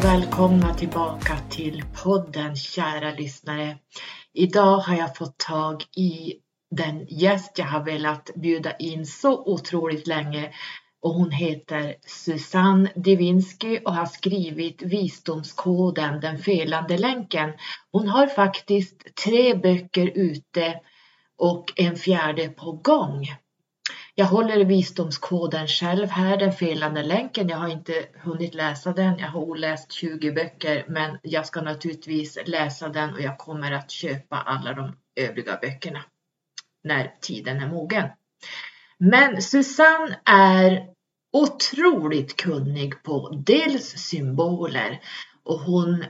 Och välkomna tillbaka till podden kära lyssnare. Idag har jag fått tag i den gäst jag har velat bjuda in så otroligt länge och hon heter Susanne Divinsky och har skrivit Visdomskoden, den felande länken. Hon har faktiskt tre böcker ute och en fjärde på gång. Jag håller visdomskoden själv här, den felande länken. Jag har inte hunnit läsa den. Jag har oläst 20 böcker, men jag ska naturligtvis läsa den och jag kommer att köpa alla de övriga böckerna när tiden är mogen. Men Susanne är otroligt kunnig på dels symboler och hon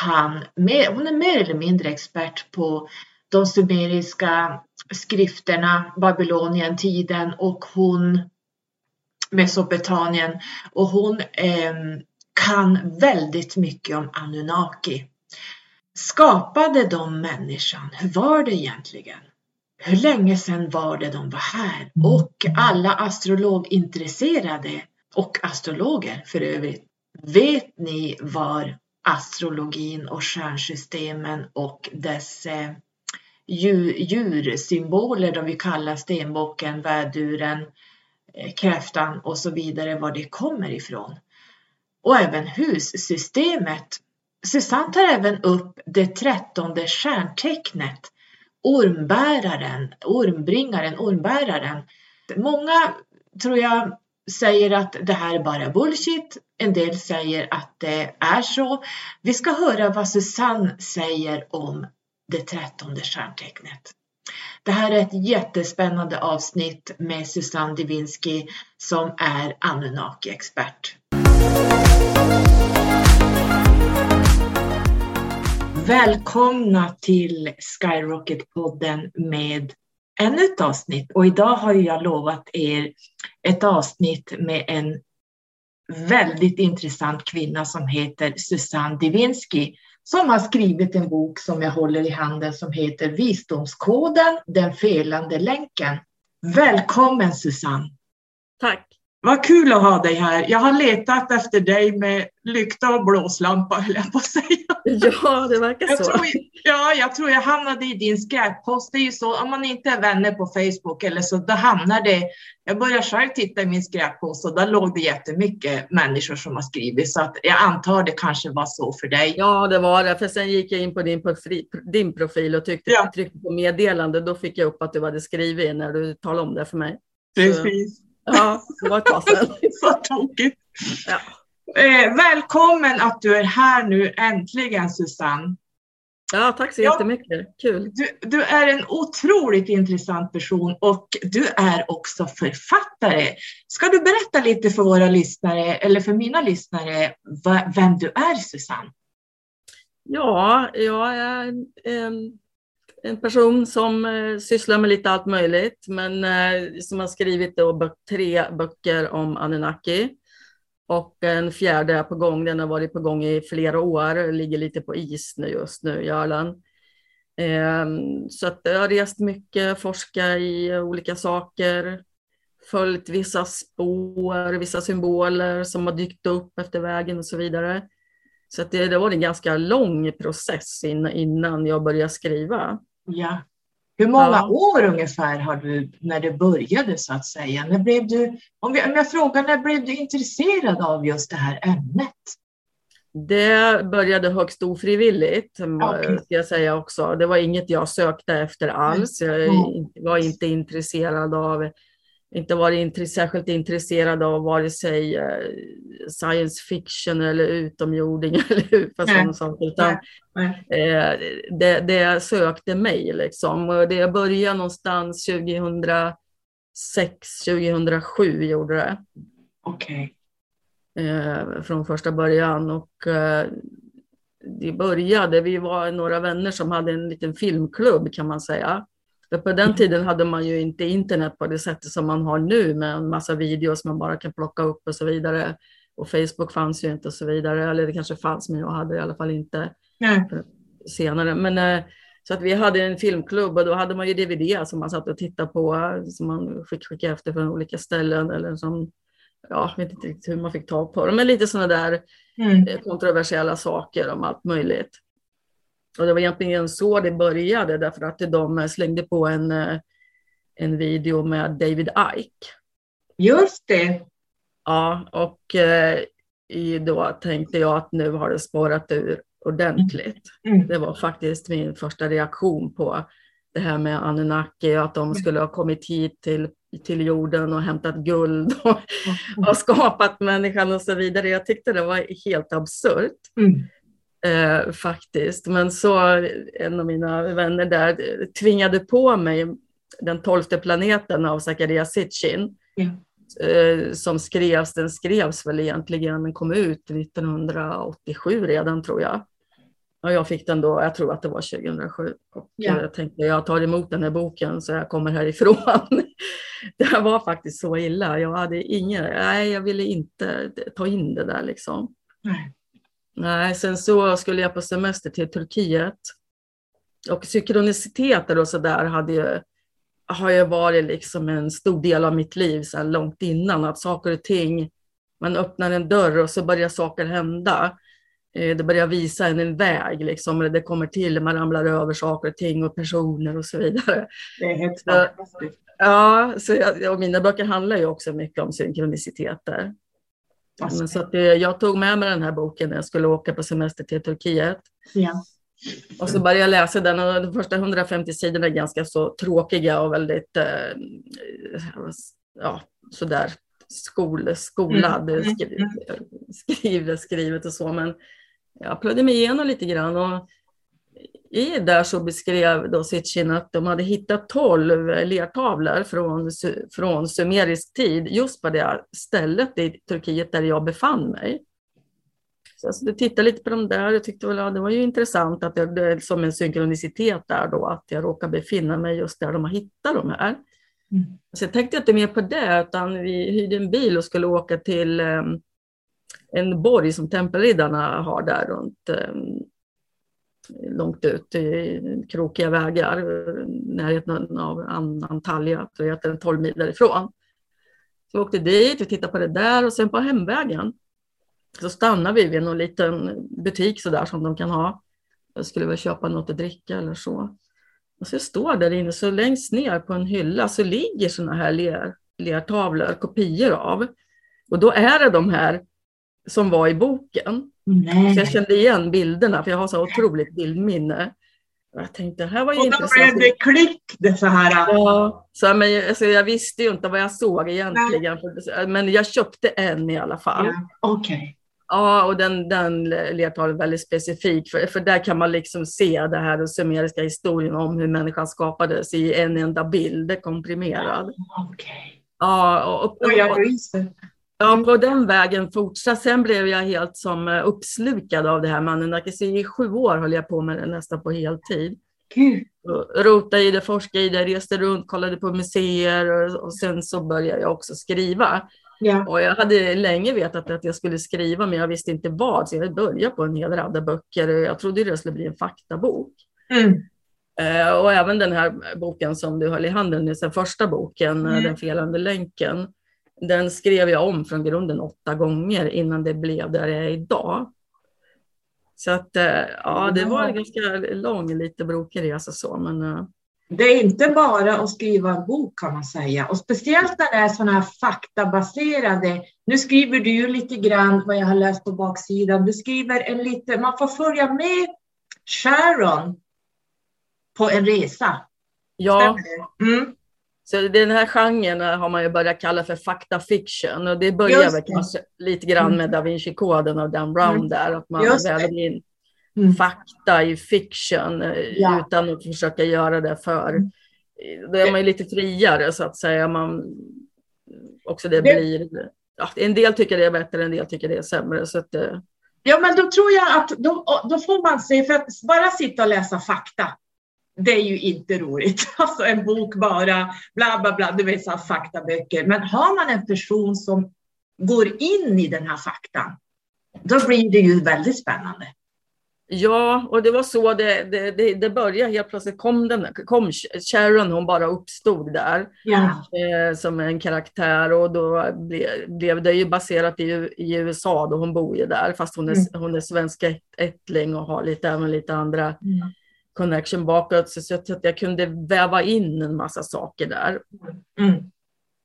kan, hon är mer eller mindre expert på de sumeriska skrifterna, Babylonien, tiden och hon Mesopotamien och hon eh, kan väldigt mycket om Anunnaki. Skapade de människan? Hur var det egentligen? Hur länge sedan var det de var här? Och alla astrologintresserade och astrologer för övrigt. Vet ni var astrologin och stjärnsystemen och dess djursymboler, de vi kallar stenbocken, väduren, eh, kräftan och så vidare, var det kommer ifrån. Och även hussystemet. Susanne tar även upp det trettonde stjärntecknet, ormbäraren, ormbringaren, ormbäraren. Många tror jag säger att det här är bara bullshit. En del säger att det är så. Vi ska höra vad Susanne säger om det trettonde stjärntecknet. Det här är ett jättespännande avsnitt med Susanne Divinsky som är Anunnaki-expert. Välkomna till Skyrocket-podden med ännu ett avsnitt och idag har jag lovat er ett avsnitt med en väldigt intressant kvinna som heter Susanne Divinsky som har skrivit en bok som jag håller i handen som heter Visdomskoden, den felande länken. Välkommen Susanne! Tack! Vad kul att ha dig här. Jag har letat efter dig med lykta och blåslampa höll jag på att säga. Ja, det verkar jag så. Tror, ja, jag tror jag hamnade i din skräppost. Det är ju så om man inte är vänner på Facebook eller så, då hamnar det. Jag började själv titta i min skräppost och där låg det jättemycket människor som har skrivit så att jag antar det kanske var så för dig. Ja, det var det. För sen gick jag in på din, profil, din profil och tyckte, ja. tryckte på meddelande. Då fick jag upp att du hade skrivit när du talade om det för mig. Precis. Så, ja, det var ett tag sedan. så tokigt. Ja. Eh, välkommen att du är här nu äntligen Susanne. Ja, tack så jättemycket. Kul. Du, du, är en otroligt intressant person och du är också författare. Ska du berätta lite för våra lyssnare, eller för mina lyssnare, vem du är Susanne? Ja, jag är en, en person som eh, sysslar med lite allt möjligt, men eh, som har skrivit då tre böcker om Anunnaki. Och en fjärde är på gång. Den har varit på gång i flera år, ligger lite på is nu just nu, Görlan. Ehm, så att jag har rest mycket, forskat i olika saker, följt vissa spår, vissa symboler som har dykt upp efter vägen och så vidare. Så det, det var en ganska lång process innan jag började skriva. Ja. Hur många ja. år ungefär har du när det började så att säga? När blev du, om, vi, om jag frågar, när blev du intresserad av just det här ämnet? Det började högst ofrivilligt, okay. ska jag säga också. Det var inget jag sökte efter alls. Jag var inte intresserad av inte varit särskilt intresserad av vare sig eh, science fiction eller utomjordingar eller sådana saker. Utan, eh, det, det sökte mig liksom. Och det började någonstans 2006, 2007 gjorde det. Okej. Okay. Eh, från första början. Och eh, det började, vi var några vänner som hade en liten filmklubb kan man säga. För på den tiden hade man ju inte internet på det sättet som man har nu med en massa videos man bara kan plocka upp och så vidare. Och Facebook fanns ju inte och så vidare, eller det kanske fanns men jag hade det i alla fall inte Nej. senare. Men, eh, så att vi hade en filmklubb och då hade man ju DVD som man satt och tittade på, som man fick skicka efter från olika ställen eller som ja, jag vet inte riktigt hur man fick tag på dem, men lite sådana där Mm. kontroversiella saker om allt möjligt. Och det var egentligen så det började, därför att de slängde på en, eh, en video med David Icke. Just det. Ja, och eh, då tänkte jag att nu har det spårat ur ordentligt. Mm. Det var faktiskt min första reaktion på det här med Anunnaki, att de skulle ha kommit hit till, till jorden och hämtat guld och, och skapat människan och så vidare. Jag tyckte det var helt absurt. Mm. Eh, faktiskt. Men så en av mina vänner där tvingade på mig den tolfte planeten av Zakaria Sitchin. Eh, som skrevs, den skrevs väl egentligen, den kom ut 1987 redan tror jag. Och jag fick den då, jag tror att det var 2007. Och Ja. jag tänkte jag tar emot den här boken så jag kommer härifrån. det var faktiskt så illa. Jag hade ingen, nej jag ville inte ta in det där liksom. Nej. Nej, sen så skulle jag på semester till Turkiet. Och synkroniciteter och så där hade ju, har ju varit liksom en stor del av mitt liv så långt innan. Att saker och ting, man öppnar en dörr och så börjar saker hända. Eh, Det börjar visa en en väg, liksom, det kommer till, man ramlar över saker och ting och personer och så vidare. Det är helt Ja. fantastiskt. Ja, så jag, och mina böcker handlar ju också mycket om synkroniciteter. Alltså, Men Så att det, jag tog med mig den här boken när jag skulle åka på semester till Turkiet. ja. Och så började jag läsa den och de första 150 sidorna är ganska så tråkiga och väldigt eh, ja, sådär skol, skolad Mm, mm, skri, skrivet, skrivet och så. Men jag plöjde mig igenom lite grann och i där så beskrev då Sitchin att de hade hittat 12 lertavlor från, från sumerisk tid just på det stället i Turkiet där jag befann mig. Så jag skulle titta lite på dem där och tyckte väl, ja, det var ju intressant att det, det är som en synkronicitet där då, att jag råkar befinna mig just där de har hittat de här. Mm. Så jag tänkte inte mer på det, utan vi hyrde en bil och skulle åka till eh, en borg som tempelriddarna har där runt eh, långt ut i krokiga vägar, i närheten av Antalya, så heter den 12 mil därifrån. Så vi åkte dit, vi tittade på det där och sen på hemvägen så stannade vi vid någon liten butik så där som de kan ha. Jag skulle väl köpa något att dricka eller så. Och så står där inne, så längst ner på en hylla så ligger sådana här ler, lertavlor, kopior av. Och då är det de här som var i boken. Nej. Så jag kände igen bilderna, för jag har så otroligt bildminne. Och jag tänkte, det här var ju Och då intressant. blev det klick, det så här. Ja, så, men, jag- alltså, jag visste ju inte vad jag såg egentligen, men jag köpte en i alla fall. Ja. Okej. Ja, och den, den lertavlan är väldigt specifik, för, för där kan man liksom se det här den sumeriska historien om hur människan skapades i en enda bild, komprimerad. Okej. Ja, och, och, Och jag och, ryser. Ja, på den vägen fortsatt. Sen blev jag helt som eh, uppslukad av det här. Så I sju år höll jag på med det nästan på heltid. Gud. Och Rota i det, forska i det, reste runt, kollade på museer och, och sen så började jag också skriva. Ja. Och jag hade länge vetat att jag skulle skriva, men jag visste inte vad, så jag började på en hel radda böcker. Jag trodde det skulle bli en faktabok. Mm. Eh, och även den här boken som du höll i handen den första boken, Mm. Den felande länken, den skrev jag om från grunden åtta gånger innan det blev där jag är idag. Så att, eh, ja, det var en ganska lång, lite brokig resa så, men eh, Det är inte bara att skriva en bok kan man säga. Och speciellt när det är sådana här faktabaserade. Nu skriver du ju lite grann vad jag har läst på baksidan. Du skriver en lite, man får följa med Sharon på en resa. ja? Mm. Så den här genren har man ju börjat kalla för fakta fiction och det börjar Just väl det. kanske lite grann Mm. med Da Vinci-koden och Dan Brown Mm. där, att man Just väver in Mm. fakta i fiction eh, Ja. utan att försöka göra det för... Mm. Då är man ju lite friare så att säga. Man, också det, Det- blir... Ja, en del tycker det är bättre, en del tycker det är sämre. Så att, eh, Ja, men då tror jag att då, då får man se, för att bara sitta och läsa fakta, det är ju inte roligt. Alltså en bok bara, bla bla bla, du vet så faktaböcker. Men har man en person som går in i den här faktan, då blir det ju väldigt spännande. Ja, och det var så det, det, det, det började. Helt plötsligt kom, den, kom Sharon, hon bara uppstod där Ja. eh, som en karaktär och då ble, blev det ju baserat i, i USA då hon bor ju där fast hon är, Mm. hon är svensk ättling och har lite, även lite andra Mm. Connection bakåt så jag att jag kunde väva in en massa saker där. Mm.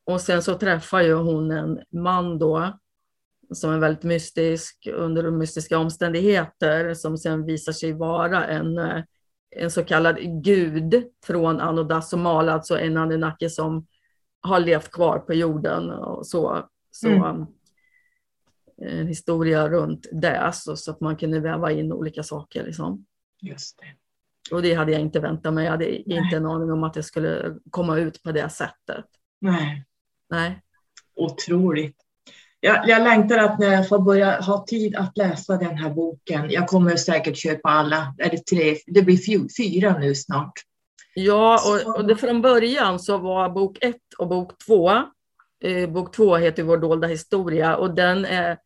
Och sen så träffar ju hon en man då som är väldigt mystisk under mystiska omständigheter som sen visar sig vara en, eh, en så kallad gud från Anno Dasomal, alltså en Anunnaki som har levt kvar på jorden och så. så Mm. En historia runt det så, så att man kunde väva in olika saker. Liksom. Just det. Och det hade jag inte väntat mig. Jag hade Nej. inte en aning om att det skulle komma ut på det sättet. Nej. Nej. Otroligt. Jag, jag längtar att när jag får börja ha tid att läsa den här boken. Jag kommer säkert köpa alla. Är det tre? Det blir fy- fyra nu snart. Ja, och, och det från början så var bok ett och bok två. Eh, bok två heter Vår dolda historia och den är,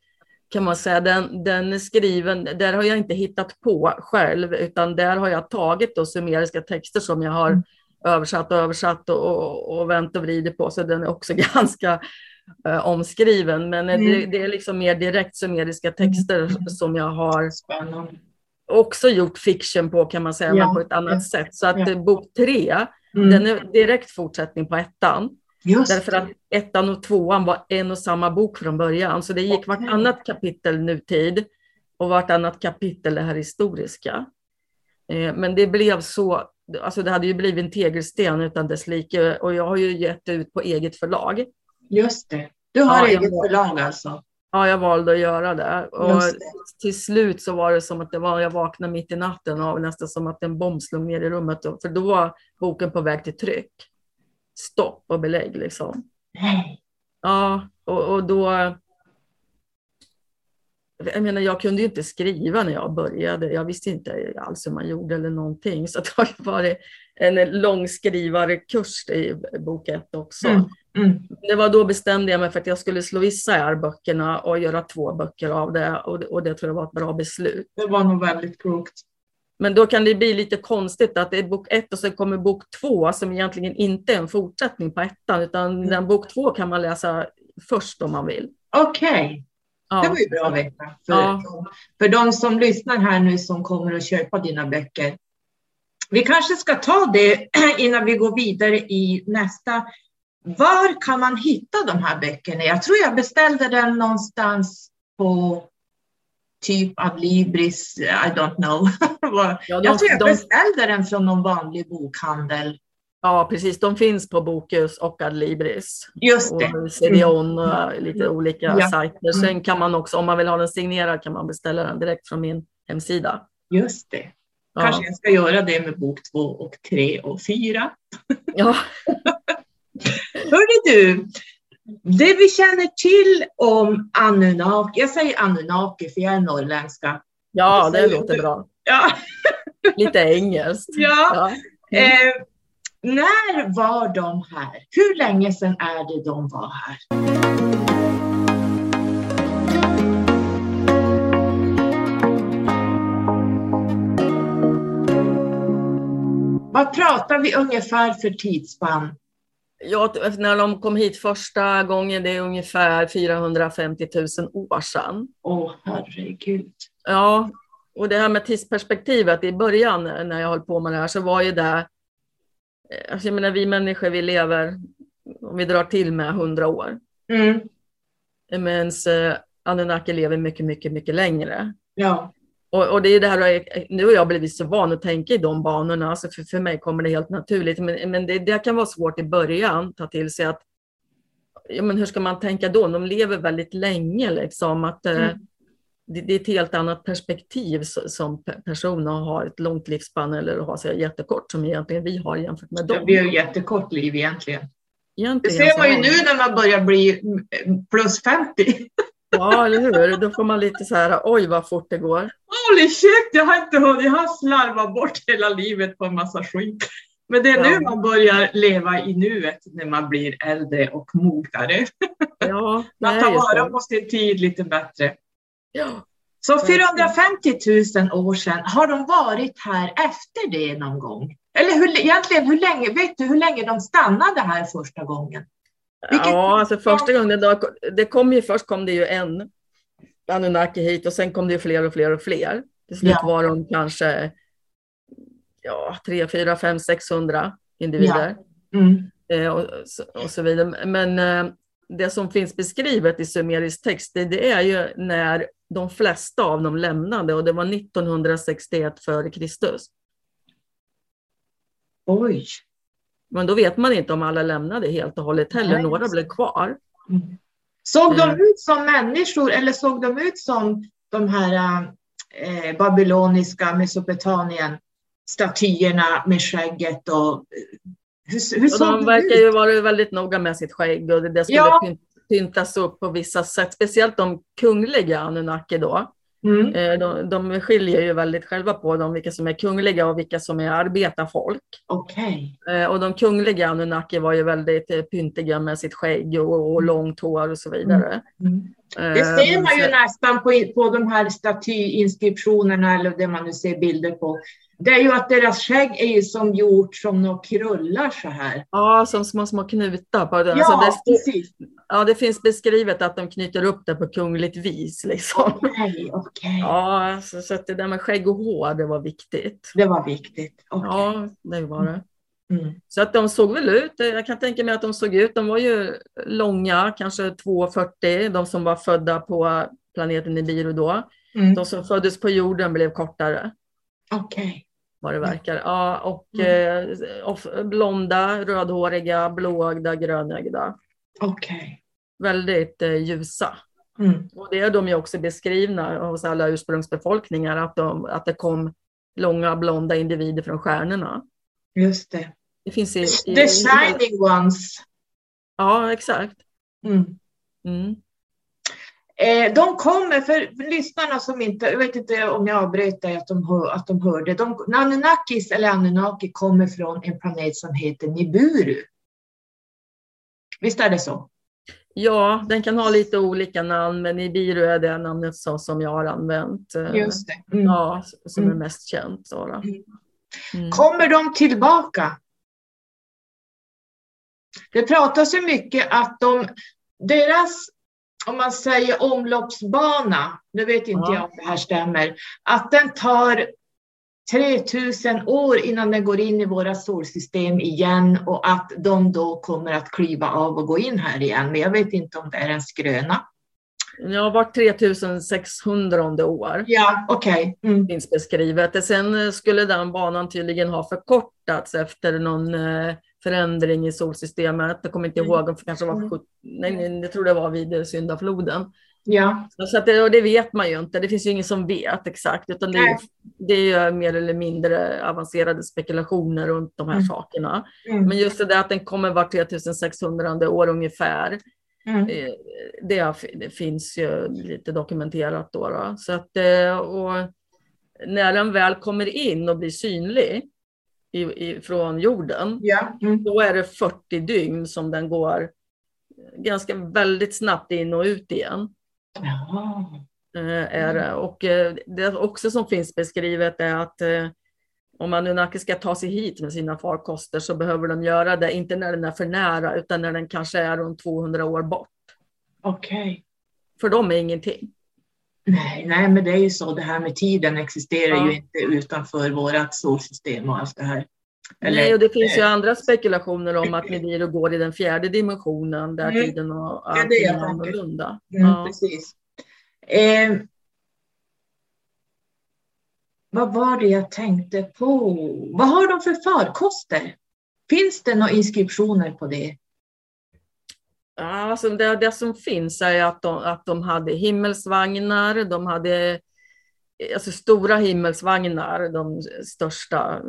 kan man säga, den, den är skriven, där har jag inte hittat på själv, utan där har jag tagit då sumeriska texter som jag har Mm. översatt och översatt och, och, och vänt och vridit på, så den är också ganska eh, omskriven. Men eh, det, Mm. det är liksom mer direkt sumeriska texter Mm. som jag har Spännande. också gjort fiction på kan man säga, Ja, men på ett annat ja, sätt. Så att ja. eh, bok tre, Mm. den är direkt fortsättning på ettan. Just Därför att ettan och tvåan var en och samma bok från början. Så det gick Okej. vartannat kapitel nutid och vartannat kapitel det här historiska. Eh, Men det blev så, alltså det hade ju blivit en tegelsten utan dess like och jag har ju gett ut på eget förlag. Just det. Du har Ja, eget förlag alltså? Ja, jag valde att göra det. Och det. till slut så var det som att det var, jag vaknade mitt i natten av nästan som att en bomb slog ner i rummet. För då var boken på väg till tryck. Stopp och belägg liksom. Nej. Ja, och, och då... Jag menar, jag kunde ju inte skriva när jag började. Jag visste inte alls hur man gjorde eller någonting. Så det har varit en lång skrivarkurs i bok ett också. Mm. Mm. Det var då bestämde jag mig för att jag skulle slå isär böckerna och göra två böcker av det. Och, det- och det tror jag var ett bra beslut. Det var nog väldigt klokt. Men då kan det bli lite konstigt att det är bok ett och sen kommer bok två som egentligen inte är en fortsättning på ettan. Utan Mm. den bok två kan man läsa först om man vill. Okej, Ja. det var ju bra veta. För, Ja. för de som lyssnar här nu som kommer att köpa dina böcker. Vi kanske ska ta det innan vi går vidare i nästa. Var kan man hitta de här böckerna? Jag tror jag beställde den någonstans på typ Adlibris, I don't know. Ja, jag de, tror jag de, beställde den från någon vanlig bokhandel. ja, precis. De finns på Bokus och Adlibris. Just det. Och CDON och lite olika Ja. sajter. Sen kan man också, om man vill ha den signerad, kan man beställa den direkt från min hemsida. Just det. Ja. Kanske jag ska göra det med bok två och tre och fyra. Ja. Hörde du, det vi känner till om Anunnaki, jag säger Anunnaki för jag är norrländska. ja, det låter du. bra. Ja, Lite engelskt. ja. Ja. Eh, när var de här? Hur länge sedan är det de var här? Vad pratar vi ungefär för tidsspann? Ja, när de kom hit första gången, det är ungefär 450 000 år sedan. Åh, herregud. Ja, och det här med tidsperspektivet i början när jag höll på med det här så var ju det, eh, alltså jag menar vi människor vi lever, om vi drar till med 100 år, Mm, medan eh, Anunnaki lever mycket, mycket, mycket längre. ja, Och, och det är det här, nu har jag blivit så van att tänka i de banorna, alltså för, för mig kommer det helt naturligt, men, men det, det kan vara svårt i början, ta till sig att, ja men hur ska man tänka då? De lever väldigt länge liksom, att eh, Mm. det, det är ett helt annat perspektiv som pe- personer har ett långt livsspann eller har så jättekort som egentligen vi har jämfört med det dem. blir ju jättekort liv egentligen. Det Egentligen ser så man ju har- nu när man börjar bli mm, plus 50. Ja, eller hur? Då får man lite så här, oj vad fort det går. Holy shit, jag har inte hunnit, jag har slarvat bort hela livet på en massa skit. Men det är nu Ja. man börjar leva i nuet när man blir äldre och mognare. Ja, Man tar vara så. på sin tid lite bättre. Ja. Så 450 000 år sedan, har de varit här efter det någon gång? Eller hur, egentligen, hur länge, vet du hur länge de stannade här första gången? Vilket... Ja, alltså första gången, det, det kom ju först kom det ju en Anunnaki hit och sen kom det ju fler och fler och fler. Till slut ja. var de kanske ja, 3, 4, 5, 600 individer. Ja. Mm. Eh, och, och, så vidare. Men eh, det som finns beskrivet i sumerisk text, det, det, är ju när de flesta av dem lämnade och det var 1961 före Kristus. Oj. Men då vet man inte om alla lämnade helt och hållet heller. Nej. Några blev kvar. Mm. Såg de mm. ut som människor eller såg de ut som de här eh, babyloniska Mesopotamien statyerna med skägget och hur, hur såg och de verkar ut? ju vara väldigt noga med sitt skägg och det skulle ja. pyntas upp på vissa sätt, speciellt de kungliga Anunnaki då. Mm. Eh, de, de skiljer ju väldigt själva på dem, vilka som är kungliga och vilka som är arbetarfolk. Okay. Eh, och de kungliga Anunnaki var ju väldigt eh, pyntiga med sitt skägg och, och långt hår och så vidare. Mm. Mm. Det ser man ju nästan på, på de här statyinskriptionerna eller det man nu ser bilder på det är ju att deras skägg är ju som gjort som några krullar så här. Ja, som små, små knutar. På den. Ja, alltså det, precis. Ja, det finns beskrivet att de knyter upp det på kungligt vis. Liksom. Okay, okay. Ja, så, så det där med skägg och hår, det var viktigt. Det var viktigt. Okay. Ja, det var det. Mm. Så att de såg väl ut, jag kan tänka mig att de såg ut, de var ju långa, kanske 2,40, de som var födda på planeten Nibiru då. Mm. De som föddes på jorden blev kortare. Okej. Vad det verkar. Ja, och mm. eh, blonda, rödhåriga, blåögda, grönögda. Okej. Okay. Väldigt eh, ljusa. Mm. Och det är de ju också beskrivna hos alla ursprungsbefolkningar, att, de, att det kom långa blonda individer från stjärnorna. Just det. Det finns i, i, The shining ones. Ja, exakt. Mm. Eh, de kommer, för lyssnarna som inte, jag vet inte om jag avbröt dig att de, hör, att de hörde, de, Anunnakis eller Anunnaki kommer från en planet som heter Niburu. Visst är det så? Ja, den kan ha lite olika namn, men Nibiru är det namnet som jag har använt. Eh, Just det. Mm. Ja, som är mm. mest känt. Så, mm. mm. Kommer de tillbaka? Det pratas ju mycket att de, deras om man säger omloppsbana, nu vet inte ja. jag om det här stämmer, att den tar 3000 år innan den går in i våra solsystem igen och att de då kommer att kliva av och gå in här igen. Men jag vet inte om det är en skröna. Ja, vart 3600 år. Ja, okej. Okay. Mm. Finns beskrivet. Sen skulle den banan tydligen ha förkortats efter någon eh, förändring i solsystemet. Jag kommer inte mm. ihåg, för kanske var, mm. nej, jag tror det var vid syndafloden. Ja. Så att det, och det vet man ju inte, det finns ju ingen som vet exakt, utan det, är, det är mer eller mindre avancerade spekulationer runt de här mm. sakerna. Mm. Men just det där att den kommer vart 3600 år ungefär, mm. Eh, det, det, finns ju lite dokumenterat då. då. Så att, eh, och när den väl kommer in och blir synlig, i, i, från jorden, ja. Mm. då är det 40 dygn som den går ganska väldigt snabbt in och ut igen. Ja. Eh, är det. Och eh, det också som finns beskrivet är att eh, om Anunnaki ska ta sig hit med sina farkoster så behöver de göra det, inte när den är för nära, utan när den kanske är runt 200 år bort. Okej. Okay. För dem är ingenting. Nej, nej, men det är ju så. Det här med tiden existerar ja. ju inte utanför vårt solsystem och allt det här. Eller, nej, och det finns ju andra spekulationer om att Nibiru går i den fjärde dimensionen där mm. tiden och allting är, är annorlunda. Mm, ja. Precis. Eh, vad var det jag tänkte på? Vad har de för farkoster? Finns det några inskriptioner på det? Alltså det, det som finns är att de, att de hade himmelsvagnar, de hade alltså stora himmelsvagnar, de största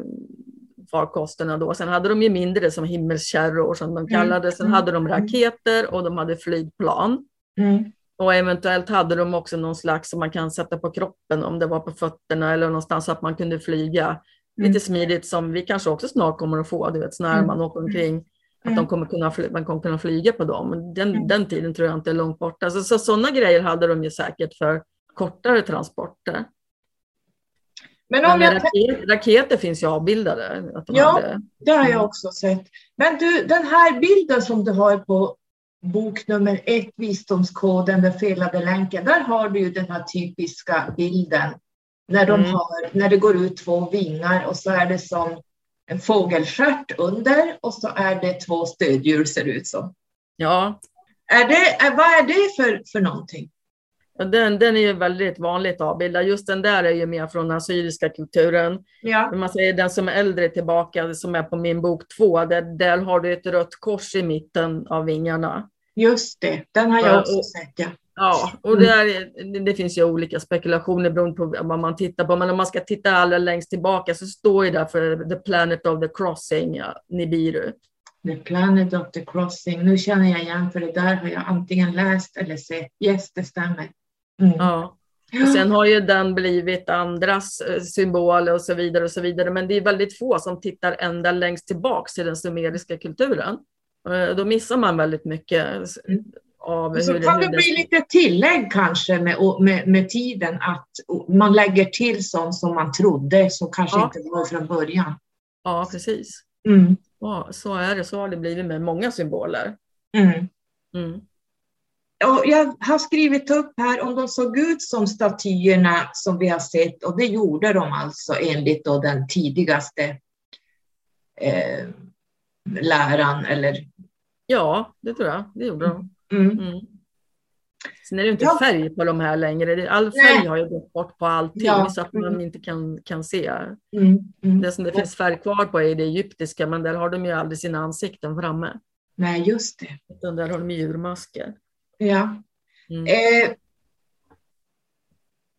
farkosterna då. Sen hade de ju mindre som himmelskärror som de mm. kallade. Sen mm. hade de raketer och de hade flygplan. Mm. Och eventuellt hade de också någon slags som man kan sätta på kroppen om det var på fötterna eller någonstans så att man kunde flyga mm. lite smidigt som vi kanske också snart kommer att få, du vet, när mm. man åker omkring att de kommer kunna, man kommer kunna flyga på dem. Den, mm. den tiden tror jag inte är långt borta. Så, så sådana grejer hade de ju säkert för kortare transporter. Men om Men jag raket, raketer finns ju avbildade. Att de Ja. hade. Det har jag Mm. också sett. Men du, den här bilden som du har på bok nummer ett, Visdomskoden, den felade länken, där har du ju den här typiska bilden när, de Mm. har, när det går ut två vingar och så är det som en fågelstjärt under och så är det två stödjur ser det ut som. Ja, Är det, är, vad är det för, för någonting? den, den är ju väldigt vanligt avbildad. Just den där är ju mer från den assyriska kulturen. Ja, man säger den som är äldre tillbaka, som är på min bok två, där, där har du ett rött kors i mitten av vingarna. just det. Den har Ja, jag också och- sett. Ja. Ja, och Mm. det- det finns ju olika spekulationer beroende på vad man tittar på. Men om man ska titta allra längst tillbaka så står ju där för The Planet of the Crossing, ja, Nibiru. The Planet of the Crossing. Nu känner jag igen för det där har jag antingen läst eller sett. Yes, det stämmer. Mm. Ja. Och sen har ju den blivit andras eh, symboler och så vidare och så vidare. Men det är väldigt få som tittar ända längst tillbaks i den sumeriska kulturen. Eh, Då missar man väldigt mycket Mm. Av Och så hur, kan hur det bli lite tillägg kanske med, med, med tiden att man lägger till sånt som man trodde som kanske Ja. inte var från början. Ja, precis. Mm. Ja, så är det. Så har det blivit med många symboler. Mm. Mm. Och jag har skrivit upp här om de såg ut som statyerna som vi har sett och det gjorde de alltså enligt då den tidigaste eh, läran eller Ja, det tror jag. Det gjorde de. Mm. Mm. Sen är det inte Ja. färg på de här längre. All färg Nej. har ju gått bort på allting Ja. så att man Mm. inte kan, kan se. Mm. Mm. Det som det finns färg kvar på är det egyptiska, men där har de ju aldrig sina ansikten framme. Nej, just det. Utan där har de djurmasker. Ja. Eh,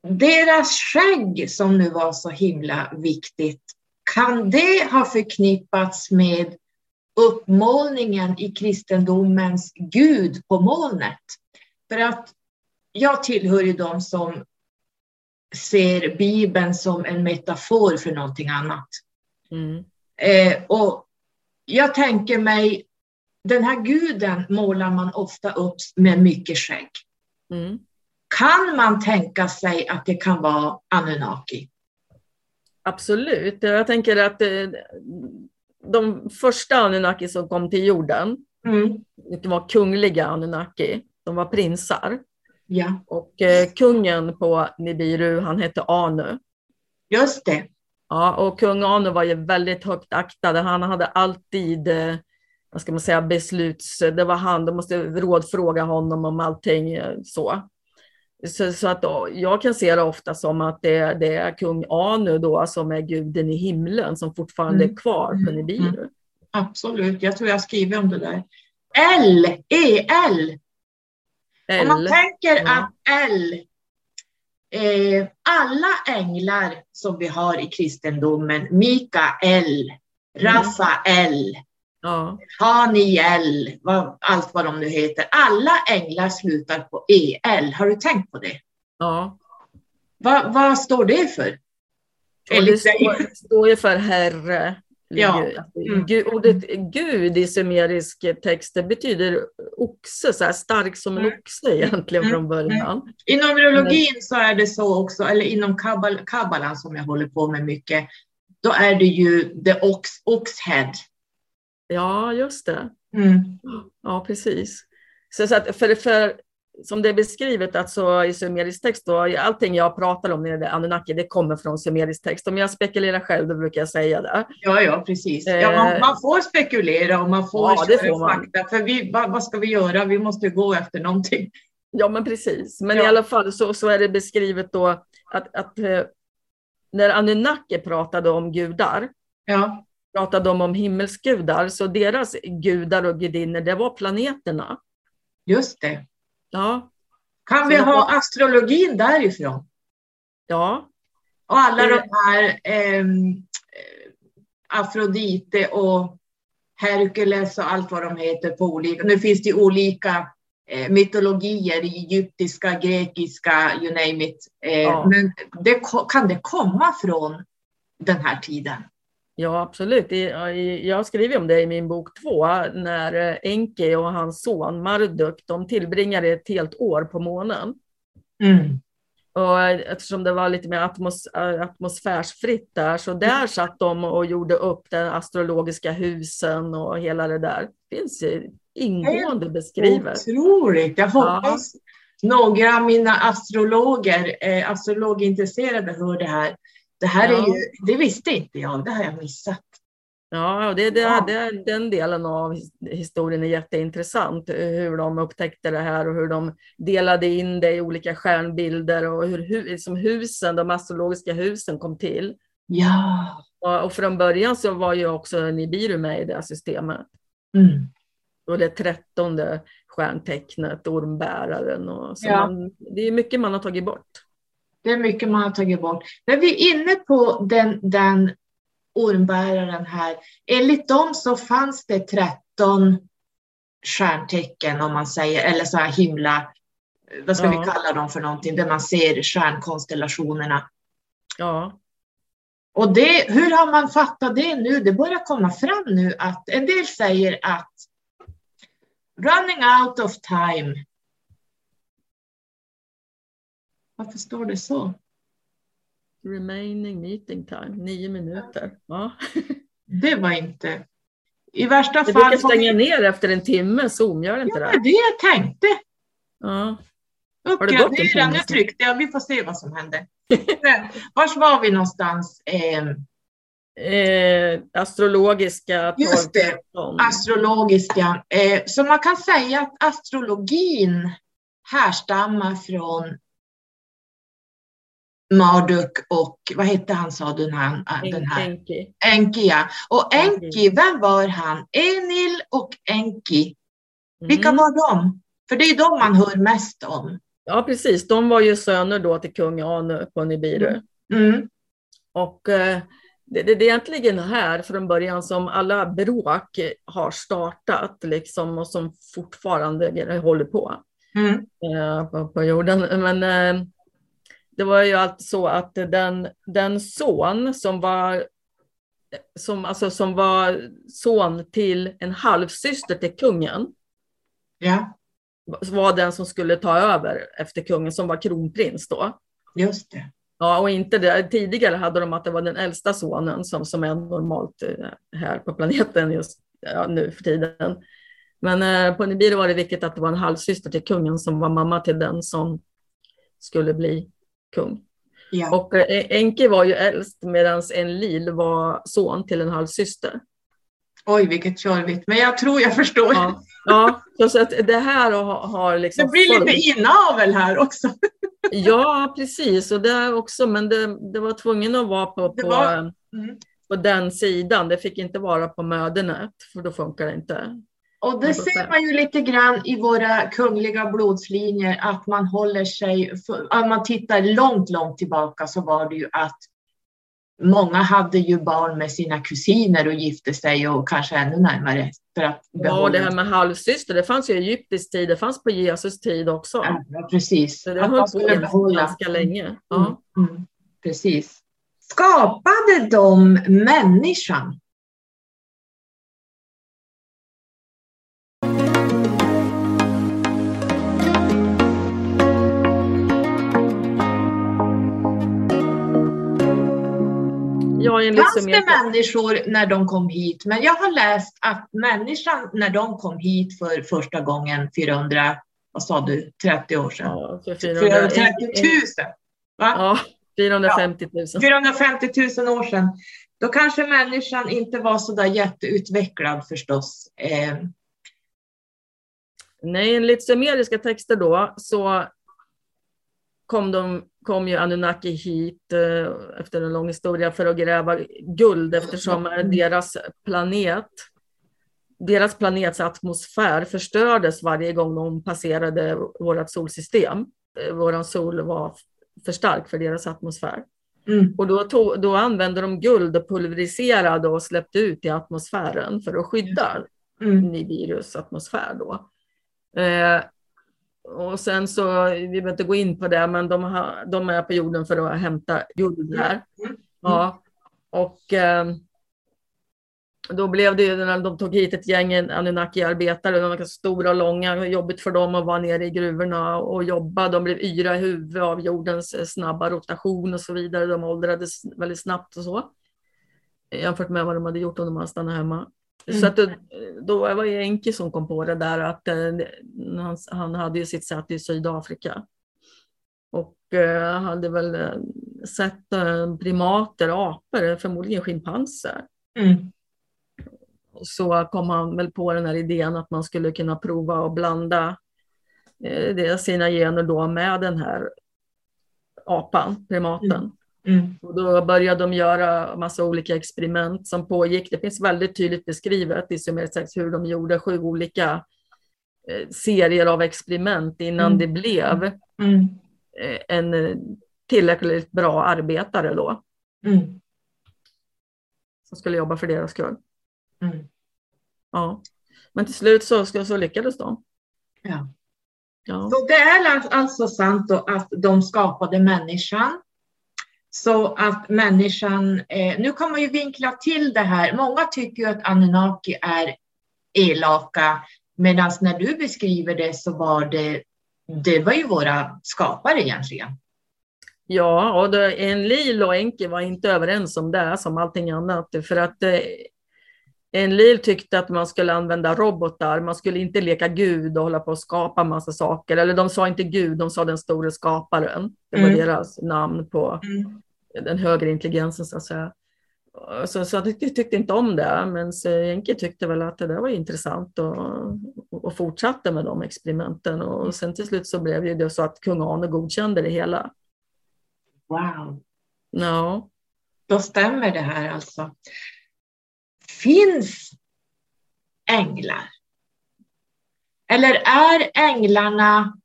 deras skägg som nu var så himla viktigt, kan det ha förknippats med uppmålningen i kristendomens Gud på molnet? För att jag tillhör ju de som ser Bibeln som en metafor för någonting annat. Mm. Eh, och jag tänker mig, den här guden målar man ofta upp med mycket skägg. Mm. Kan man tänka sig att det kan vara Anunnaki? Absolut. Jag tänker att eh, de första Anunnaki som kom till jorden, Mm. det var kungliga Anunnaki. De var prinsar. Ja, Och eh, kungen på Nibiru, han hette Anu. just det. Ja, och kung Anu var ju väldigt högt aktad. Han hade alltid, eh, vad ska man säga, besluts... Det var han, de måste rådfråga honom om allting eh, så. Så, så att jag kan se det ofta som att det, det är kung Anu då som är guden i himlen som fortfarande Mm. är kvar på Mm. Nibiru. Absolut. Jag tror jag skriver om det där. L, E-L. Om man tänker Ja. att L, eh, alla änglar som vi har i kristendomen, Mikael, Rafael, Ja, Haniel, vad, allt vad de nu heter. Alla änglar slutar på EL. Har du tänkt på det? ja. Vad, vad står det för? Och det står, står ju för herre. Ja. Alltså, Mm. Ordet Gud i sumerisk text det betyder oxe, så här stark som en Mm. oxe egentligen Mm. från början. Inom numerologin så är det så också, eller inom kabbal, kabbalan som jag håller på med mycket, då är det ju the ox, oxhead. Ja, just det. Mm. Ja, precis. Så, så att för, för, som det är beskrivet alltså, i sumerisk text, då, allting jag pratar om när det Anunnaki, det kommer från sumerisk text. Om jag spekulerar själv, då brukar jag säga det. Ja, ja, precis. Ja, man, Eh. man får spekulera och man får Ja, det får man. fakta. För vi, vad, vad ska vi göra? Vi måste gå efter någonting. Ja, men precis. Men Ja. i alla fall så, så är det beskrivet då att, att eh, när Anunnaki pratade om gudar, Ja, pratade de om himmelsgudar, så deras gudar och gudinnor, det var planeterna. just det. Ja, Kan Så vi ha var- astrologin därifrån? ja, Och alla Det- de här eh, Afrodite och Herkules och allt vad de heter på olika. Nu finns det olika eh, mytologier egyptiska, grekiska, you name it. Eh, Ja. Men det, kan det komma från den här tiden? Ja absolut. Jag skriver om det i min bok två, när eh, Enki och hans son Marduk, de tillbringade ett helt år på månen. Mm. Och eftersom det var lite mer atmos atmosfärsfritt där, så där mm. satt de och gjorde upp de astrologiska husen och hela det där. Det finns ingående beskrivet. Otroligt! Jag hoppas ja. några av mina astrologer, eh, astrologintresserade hör det här. Det här ja. är ju, det visste inte jag, det har jag missat. Ja, det, det, ja. Det, den delen av historien är jätteintressant. Hur de upptäckte det här och hur de delade in det i olika stjärnbilder och hur, hur liksom husen, de astrologiska husen kom till. Ja. Och, och från början så var ju också Nibiru med i det systemet. Mm. Och det trettonde stjärntecknet, ormbäraren. Och så ja. man, det är mycket man har tagit bort. Det är mycket man har tagit bort. Men vi är inne på den, den ormbäraren här. Enligt dem så fanns det 13 stjärntecken om man säger, eller så här himla, vad ska ja. vi kalla dem för någonting, där man ser stjärnkonstellationerna. Ja. Och det, hur har man fattat det nu? Det börjar komma fram nu att en del säger att running out of time. Varför står det så? Remaining meeting time, nio minuter. Ja. Det var inte... I värsta det fall... Det brukar stänga ner efter en timme, Zoom, gör det inte ja, det? Det jag tänkte. Ja. Uppgradera, nu tryckte jag, vi får se vad som händer. Vars var vi någonstans? Eh, eh, astrologiska. Just det, astrologiska. Eh, så man kan säga att astrologin härstammar från Marduk och vad hette han sa du den här? Den här. Enki. Enki ja. Och Enki, vem var han? Enil och Enki. Vilka mm. var de? För det är de man hör mest om. Ja, precis. De var ju söner då till kung Anu på Nibiru. Mm. mm. Och eh, det, det, är egentligen här från början som alla bråk har startat liksom, och som fortfarande håller på, mm. eh, på, på, jorden. Men eh, det var ju alltid så att den, den son som var, som, alltså, som var son till en halvsyster till kungen, ja. var den som skulle ta över efter kungen, som var kronprins då. Just det. Ja, och inte det. Tidigare hade de att det var den äldsta sonen som, som är normalt eh, här på planeten just ja, nu för tiden. Men eh, på Nibiru var det viktigt att det var en halvsyster till kungen som var mamma till den som skulle bli kung. Ja. Och eh, Enki var ju äldst medan Enlil var son till en halvsyster. Oj, vilket tjorvigt, men jag tror jag förstår. Ja, ja så att det här har, har liksom... Det blir lite inavel här också. Ja, precis, och det också, men det, det var tvungen att vara på, på, var... mm. på den sidan. Det fick inte vara på mödernet, för då funkar det inte. Och det ser man ju lite grann i våra kungliga blodslinjer att man håller sig, om man tittar långt, långt tillbaka så var det ju att många hade ju barn med sina kusiner och gifte sig och kanske ännu närmare. För att ja, det här med halvsyster, det fanns ju i egyptisk tid, det fanns på Jesus tid också. Ja, precis. Så det har hållit på ganska länge. Ja. Mm, mm, precis. Skapade de människan? Ja, Fanns det människor när de kom hit? Men jag har läst att människan när de kom hit för första gången 400, vad sa du, 30 år sedan? Ja, för 430 000. Va? Ja, 450 000. Ja, 450 000 år sedan. Då kanske människan inte var så där jätteutvecklad förstås. Eh. Nej, enligt sumeriska texter då så kom, de, kom ju Anunnaki hit eh, efter en lång historia för att gräva guld eftersom deras planet deras planets atmosfär förstördes varje gång de passerade vårt solsystem. Eh, Vår sol var för stark för deras atmosfär. Mm. Och då, tog, då använde de guld och pulveriserade och släppte ut i atmosfären för att skydda mm. Nibirus atmosfär. Då. Eh, och sen så, vi behöver inte gå in på det, men de, har, de är på jorden för att hämta jord här. Ja. Och, eh, då blev det ju när de tog hit ett gäng Anunnaki-arbetare, de var ganska stora och långa, jobbigt för dem att vara nere i gruvorna och jobba. De blev yra i huvudet av jordens snabba rotation och så vidare. De åldrades väldigt snabbt och så. Jämfört med vad de hade gjort om de hade stannat hemma. Mm. Så att det, då var det Enki som kom på det där att eh, han, han hade ju sitt säte i Sydafrika. Och eh, hade väl eh, sett eh, primater, apor, förmodligen schimpanser. Mm. Så kom han väl på den här idén att man skulle kunna prova att blanda eh, sina gener då med den här apan, primaten. Mm. Mm. Och då började de göra massa olika experiment som pågick. Det finns väldigt tydligt beskrivet i Sumer hur de gjorde sju olika eh, serier av experiment innan mm. det blev mm. eh, en eh, tillräckligt bra arbetare då. Mm. Som skulle jobba för deras skull. Mm. Ja. Men till slut så, så lyckades de. Ja. ja. Så det är alltså sant då att de skapade människan så att människan, eh, nu kan man ju vinkla till det här. Många tycker ju att Anunnaki är elaka, medan när du beskriver det så var det, det var ju våra skapare egentligen. Ja, och Enlil och Enki var inte överens om det som allting annat, för att eh, Enlil tyckte att man skulle använda robotar, man skulle inte leka Gud och hålla på och skapa massa saker. Eller de sa inte Gud, de sa den store skaparen. Det var mm. deras namn på mm. den högre intelligensen så att säga. Så, så jag tyckte inte om det, men Enki tyckte väl att det där var intressant och, och fortsatte med de experimenten. Och sen till slut så blev det så att kung Ane godkände det hela. Wow. Ja. Då stämmer det här alltså finns änglar? Eller är änglarna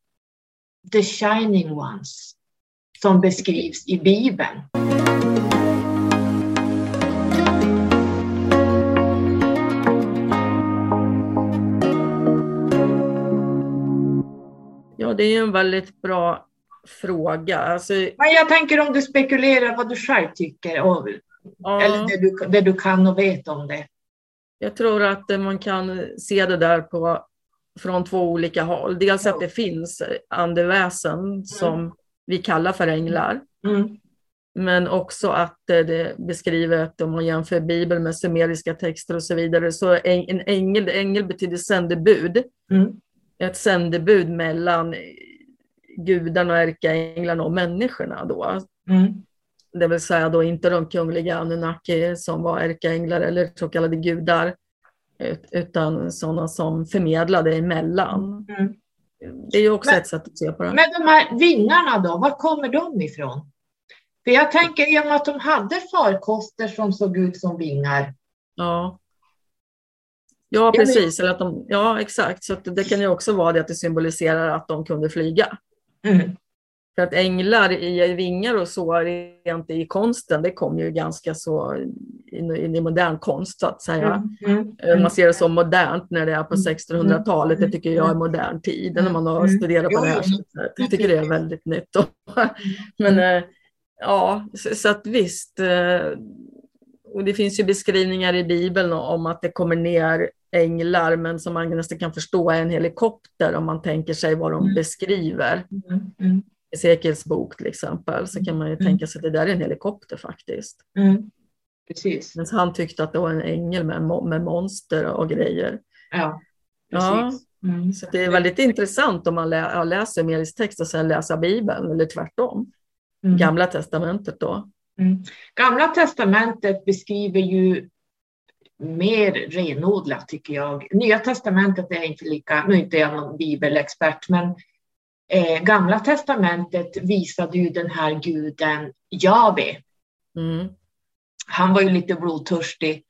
the shining ones som beskrivs i Bibeln? Ja, det är en väldigt bra fråga. Alltså... Men jag tänker om du spekulerar vad du själv tycker. Och Ja. Eller det du, det du kan och vet om det. Jag tror att man kan se det där på, från två olika håll. Dels att det finns andeväsen mm. som vi kallar för änglar. Mm. Men också att det är beskrivet, om man jämför Bibeln med sumeriska texter och så vidare, så en ängel, ängel betyder sändebud. Mm. Ett sändebud mellan gudarna och ärkeänglarna och människorna. Då. Mm det vill säga då inte de kungliga Anunnaki som var ärkeänglar eller så kallade gudar, utan sådana som förmedlade emellan. Mm. Det är ju också men, ett sätt att se på det. Men de här vingarna då, var kommer de ifrån? För jag tänker i och med att de hade farkoster som såg ut som vingar. Ja. Ja, precis. Eller att de, ja, exakt. Så det kan ju också vara det att det symboliserar att de kunde flyga. Mm. För att änglar i vingar och så rent i konsten, det kom ju ganska så in, i modern konst så att säga. Mm, mm. Man ser det som modernt när det är på 1600-talet, mm, det tycker jag är modern tid när man har studerat på det här sättet. Jag tycker det är väldigt nytt. Men eh, ja, så att visst. Eh, och det finns ju beskrivningar i Bibeln om att det kommer ner änglar, men som man nästan kan förstå är en helikopter om man tänker sig vad de beskriver. Mm. Ezekiels bok till exempel, så kan man ju mm. tänka sig att det där är en helikopter faktiskt. Mm. Precis. Men han tyckte att det var en ängel med, med monster och grejer. Ja, precis. Ja, mm. Så det är väldigt intressant om man lä läser Melis text och sen läser Bibeln, eller tvärtom. Mm. Gamla testamentet då. Mm. Gamla testamentet beskriver ju mer renodlat tycker jag. Nya testamentet är inte lika, nu är inte jag någon bibelexpert, men eh, Gamla testamentet visade ju den här guden Jave. Mm. Han var ju lite blodtörstig.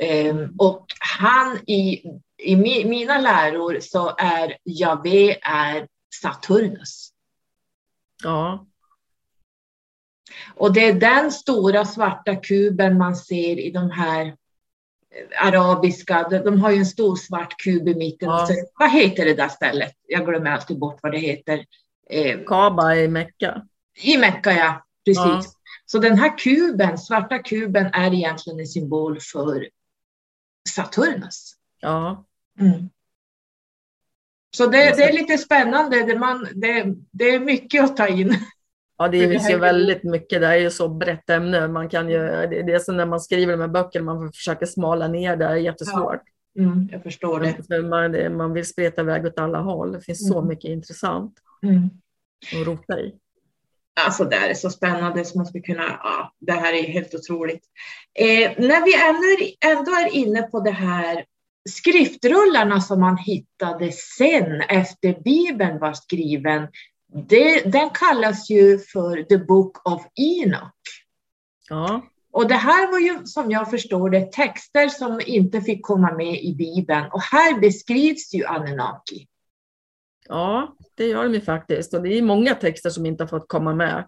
Eh, och han i, i mi, mina läror så är Jave är Saturnus. Ja. Och det är den stora svarta kuben man ser i de här arabiska, de har ju en stor svart kub i mitten. Ja. Så, vad heter det där stället? Jag glömmer alltid bort vad det heter. Eh, Kaba i Mecka. I Mecka, ja. Precis. Ja. Så den här kuben, svarta kuben, är egentligen en symbol för Saturnus. Ja. Mm. Så det, det, är lite spännande. Det, man, det, det är mycket att ta in. Ja, det finns ju väldigt mycket. Det är ju så brett ämne. Man kan ju, det är som när man skriver de här böckerna, man försaka smala ner det. Det är jättesvårt. Ja. Mm, jag förstår det. Man, man vill spreta iväg åt alla håll. Det finns mm. så mycket intressant mm. att rota i. Alltså det är så spännande som man skulle kunna, ja, det här är helt otroligt. Eh, när vi ändå, ändå är inne på det här skriftrullarna som man hittade sen efter Bibeln var skriven, det, den kallas ju för The Book of Enoch. Ja. Och det här var ju som jag förstår det texter som inte fick komma med i Bibeln och här beskrivs ju Anunnaki. Ja, det gör de ju faktiskt och det är många texter som inte har fått komma med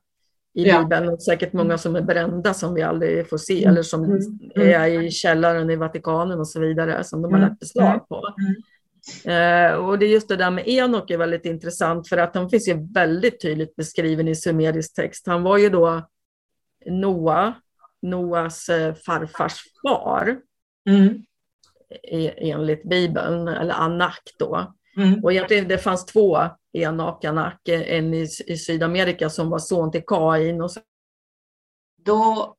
i ja. Bibeln och säkert många som är brända som vi aldrig får se mm. eller som mm. mm. är i källaren i Vatikanen och så vidare som de har mm. lagt beslag på. Mm. Eh, och det är just det där med Enok är väldigt intressant för att han finns ju väldigt tydligt beskriven i sumerisk text. Han var ju då Noa, Noas eh, farfars far, mm. enligt Bibeln, eller Anak då. Mm. Och egentligen det fanns två Enok, Anak, en i, i Sydamerika som var son till Kain. Och så. Då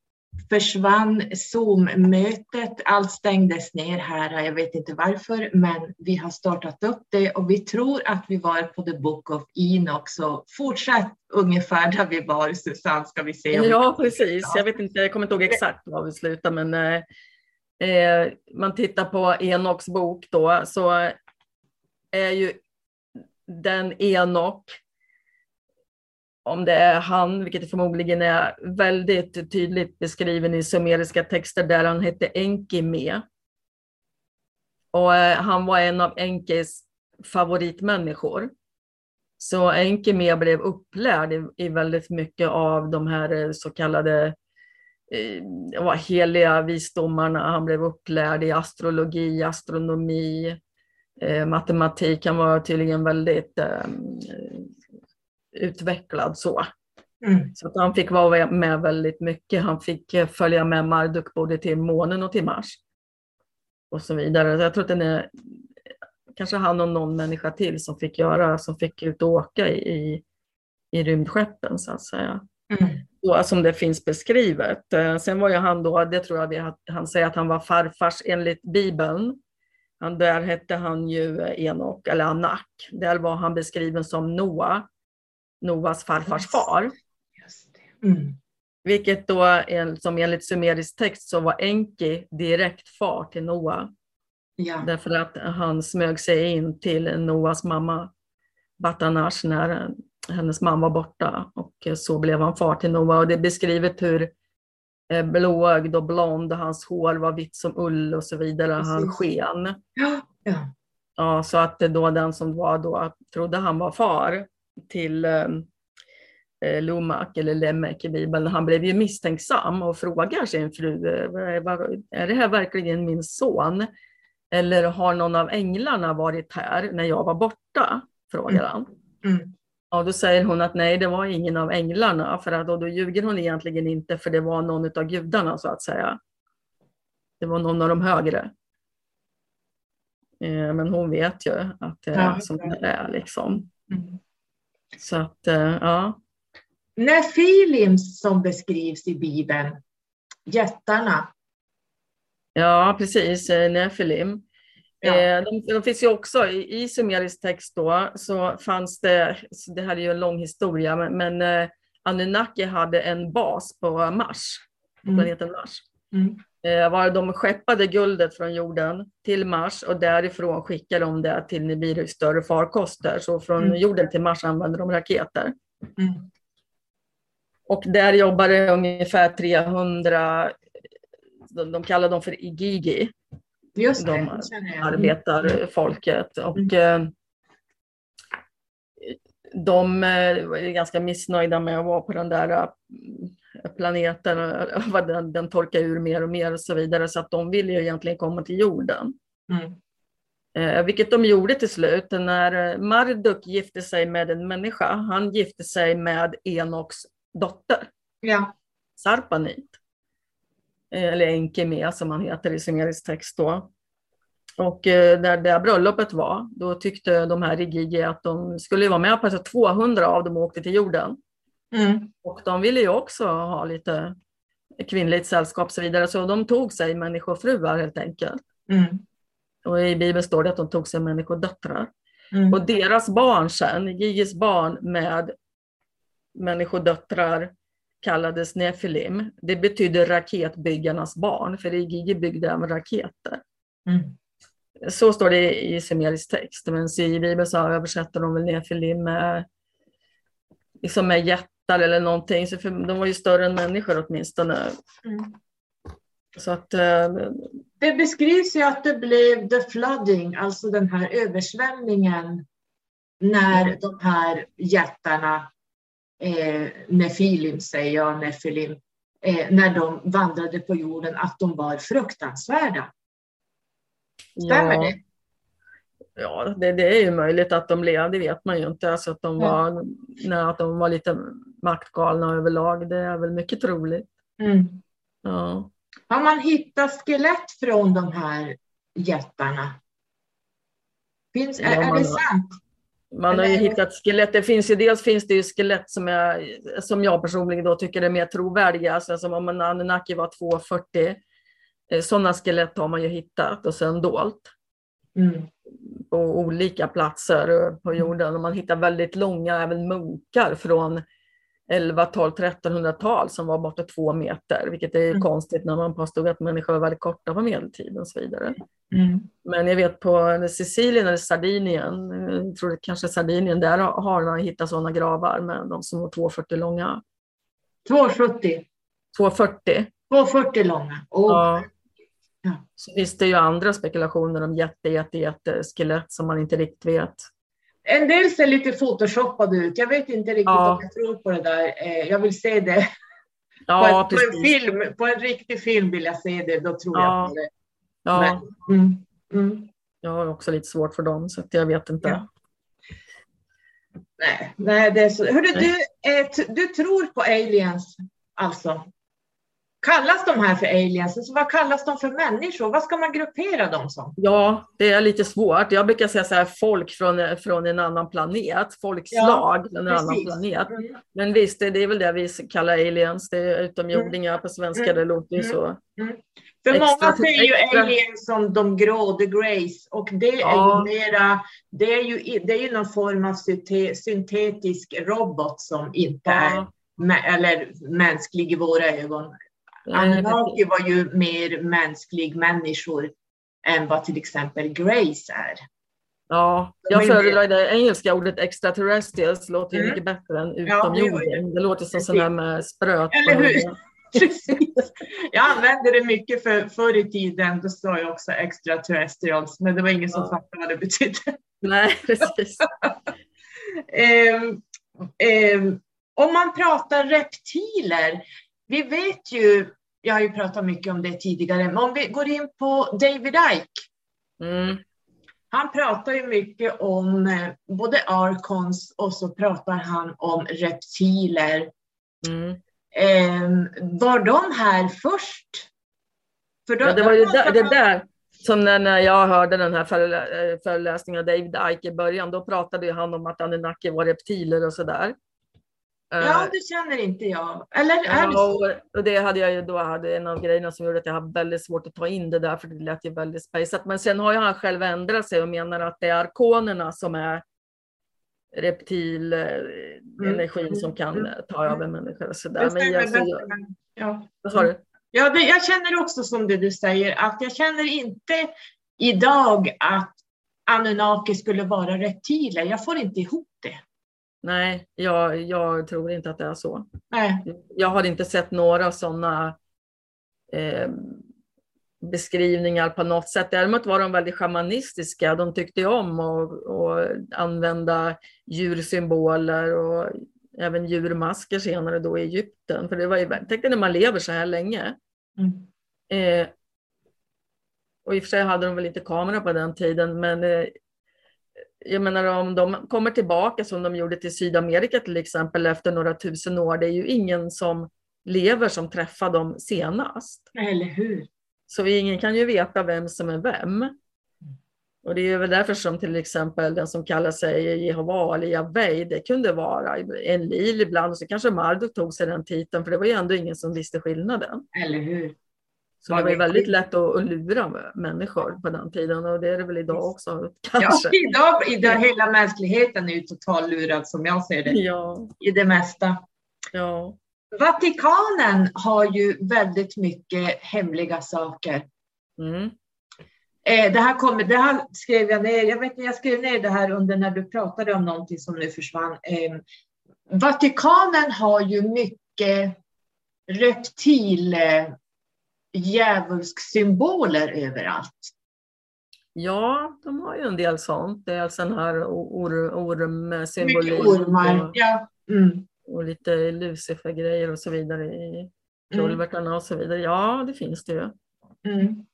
försvann Zoom-mötet. Allt stängdes ner här. Jag vet inte varför, men vi har startat upp det och vi tror att vi var på The Book of Enoch. Så fortsätt ungefär där vi var, Susanne, ska vi se. ja, precis. Jag vet inte, jag kommer inte ihåg exakt var vi slutade, men eh, eh, man tittar på Enoks bok då, så är ju den Enok om det är han, vilket det förmodligen är, väldigt tydligt beskriven i sumeriska texter där han hette Enkime. Och eh, han var en av Enkis favoritmänniskor. Så Enki me blev upplärd i, i, väldigt mycket av de här eh, så kallade eh, heliga visdomarna. Han blev upplärd i astrologi, astronomi, eh, matematik. Han var tydligen väldigt eh, utvecklad så. Mm. Så att han fick vara med väldigt mycket. Han fick eh, följa med Marduk både till månen och till Mars. Och så vidare. Så jag tror att den är kanske han och någon människa till som fick göra, som fick ut och åka i, i rymdskeppen så att säga. Mm. Så, som det finns beskrivet. Eh, sen var ju han då, det tror jag vi, han säger att han var farfars enligt Bibeln. Han, där hette han ju Enok, eller Anak. Där var han beskriven som Noa. Noas farfars far. Mm. Vilket då, som enligt sumerisk text, så var Enki direkt far till Noa. Ja. Därför att han smög sig in till Noas mamma Batanash när hennes man var borta och så blev han far till Noa. Och det är beskrivet hur eh, blåögd och blond, hans hår var vitt som ull och så vidare, Precis. han sken. Ja. Ja. ja, så att då den som var då trodde han var far till ehm, eh, Lomak eller Lemek i Bibeln. Han blev ju misstänksam och frågar sin fru, eh, är det här verkligen min son? Eller har någon av änglarna varit här när jag var borta? frågar han. Mm. Mm. Och då säger hon att nej, det var ingen av änglarna, för att, och då ljuger hon egentligen inte, för det var någon av gudarna så att säga. Det var någon av de högre. Eh, men hon vet ju att det är ja, som det är. Liksom. Mm. Så att, eh, ja. När Filims som beskrivs i Bibeln, jättarna. Ja, precis, eh, Nefilim. Ja. Eh, de, de, finns ju också i, i sumerisk text då, så fanns det, det här är ju en lång historia, men, men Anunnaki hade en bas på Mars, på mm. planeten Mars. Mm. Var de skeppade guldet från jorden till Mars och därifrån skickade de det till Nibiru större farkoster. Så från mm. jorden till Mars använde de raketer. Mm. Och där jobbade ungefär 300, de, de kallar dem för Igigi. Just det, de arbetarfolket. Och, mm. Eh, de var ganska missnöjda med att vara på den där planeten, den, den torkar ur mer och mer och så vidare, så att de ville ju egentligen komma till jorden. Mm. Eh, vilket de gjorde till slut. När Marduk gifte sig med en människa, han gifte sig med Enoks dotter, ja. Sarpanit. Eh, eller Enkeme som han heter i sumerisk text då. Och eh, när det bröllopet var, då tyckte de här i Gigi att de skulle vara med på det. 200 av dem åkte till jorden. Mm. Och de ville ju också ha lite kvinnligt sällskap och så vidare. Så de tog sig människofruar helt enkelt. Mm. Och i Bibeln står det att de tog sig människodöttrar. Mm. Och deras barn sen, Gigis barn med människodöttrar kallades Nefilim. Det betyder raketbyggarnas barn, för Gigi byggde även raketer. Mm. Så står det i semerisk text, men i Bibeln så översätter de väl Nefilim med, liksom med jättar eller någonting, så för de var ju större än människor åtminstone. Mm. Så att, eh, Det beskrivs ju att det blev the flooding, alltså den här översvämningen när de här jättarna, eh, Nefilim säger jag, Nefilim, eh, när de vandrade på jorden, att de var fruktansvärda. Stämmer ja, det? Ja, det, det är ju möjligt att de blev, det vet man ju inte. Alltså att, de Ja. var, nej, att de var lite maktgalna överlag, det är väl mycket troligt. Mm. Ja. Har man hittat skelett från de här jättarna? Finns, är, Ja, är man det sant? Man har ju hittat skelett. Det finns ju, dels finns det ju skelett som jag, som jag personligen då tycker är mer trovärdiga. Alltså som om en Anunnaki var 2,40. Eh, Sådana skelett har man ju hittat och sen dolt Mm. På olika platser på jorden. Och man hittar väldigt långa, även munkar från 11, 12, 1300-tal som var bortåt två meter, vilket är Mm. konstigt när man påstod att människor var väldigt korta på medeltiden och så vidare. Mm. Men jag vet på Sicilien eller Sardinien, jag tror det kanske Sardinien, där har man hittat sådana gravar med de som var 2,40 långa. 2,70. 2,40. 2,40 långa. Åh, Ja. Ja. Så finns det ju andra spekulationer om jätte, jätte, jätte skelett som man inte riktigt vet. En del ser lite photoshoppade ut. Jag vet inte riktigt Ja. om jag tror på det där. Eh, Jag vill se det Ja, på, en, på en film. På en riktig film vill jag se det. Då tror Ja. jag på det. Ja, Men, mm, mm. jag har också lite svårt för dem, så jag vet inte. Nej, nej, det är så. Hörru, du, eh, du tror på aliens, alltså? Kallas de här för aliens? Alltså, vad kallas de för människor? Vad ska man gruppera dem som? Ja, det är lite svårt. Jag brukar säga så här, folk från, från en annan planet, folkslag från en annan precis. planet. Mm. Men visst, det det är väl det vi kallar aliens, det är utomjordingar på svenska, Mm. det låter ju Mm. så. För Extra- många ser ju extra- aliens som de grå, the grays, och det är Ja. ju mera, det är ju, det är ju någon form av synte, syntetisk robot som inte är Ja, mä- eller mänsklig i våra ögon. Anunnaki var ju mer mänsklig människor än vad till exempel Grace är. Ja, jag föredrar det engelska ordet extraterrestrials, låter ju Mm. mycket bättre än Ja, det utomjording. Låter som här med spröt. Eller hur? Precis. Jag använde det mycket för, förr i tiden, då sa jag också extraterrestrials, men det var ingen som Ja. fattade vad det betydde. Nej, precis. Ehm, ehm, om man pratar reptiler, vi vet ju, jag har ju pratat mycket om det tidigare, men om vi går in på David Icke, Mm. han pratar ju mycket om eh, både arkons och så pratar han om reptiler. Mm. Ehm, var de här först? För då- Ja, det var ju där, det där som när, när jag hörde den här förelä- eh, föreläsningen av David Icke i början, då pratade ju han om att Anunnaki var reptiler och sådär. Eh, Ja, det känner inte jag. Eller är det så? och- det hade jag ju då, hade en av grejerna som gjorde att jag hade väldigt svårt att ta in det där, för det lät ju väldigt spejsat. Men sen har ju han själv ändrat sig och menar att det är arkonerna som är reptilenergin som kan Mm. eh, ta över människor och sådär. Men jag, så, jag, ja. vad sa du? Ja, det, jag känner också som det du säger, att jag känner inte idag att Anunnaki skulle vara reptiler. Jag får inte ihop. Nej, jag, jag tror inte att det är så. Nej. Jag har inte sett några sådana eh, beskrivningar på något sätt. Däremot var de väldigt shamanistiska. De tyckte om att, att använda djursymboler och även djurmasker senare då i Egypten. För det var ju, tänk dig när man lever så här länge. Mm. Eh, och i och för sig hade de väl inte kamera på den tiden, men eh, jag menar om de kommer tillbaka som de gjorde till Sydamerika till exempel efter några tusen år, det är ju ingen som lever som träffar dem senast. Eller hur? Så ingen kan ju veta vem som är vem. Och det är väl därför som till exempel den som kallar sig Jehova eller Javej, det kunde vara en lil ibland och så kanske Marduk tog sig den titeln för det var ju ändå ingen som visste skillnaden. Eller hur? Så det var ju väldigt lätt att, att lura människor på den tiden och det är det väl idag också. Kanske. Ja, idag, idag hela mänskligheten är ju totallurad som jag ser det. Ja. I det mesta. Ja. Vatikanen har ju väldigt mycket hemliga saker. Mm. Eh, det här, kommer, det här skrev jag ner, jag vet jag skrev ner det här under när du pratade om någonting som nu försvann. Eh, Vatikanen har ju mycket reptil djävulsk-symboler överallt. Ja, de har ju en del sånt. Det är alltså den här or, ormsymbolik. Mycket ormar, och, ja. Mm. Och lite Lucifer-grejer och så vidare i kulvertarna mm. och så vidare. Ja, det finns det ju. Mm.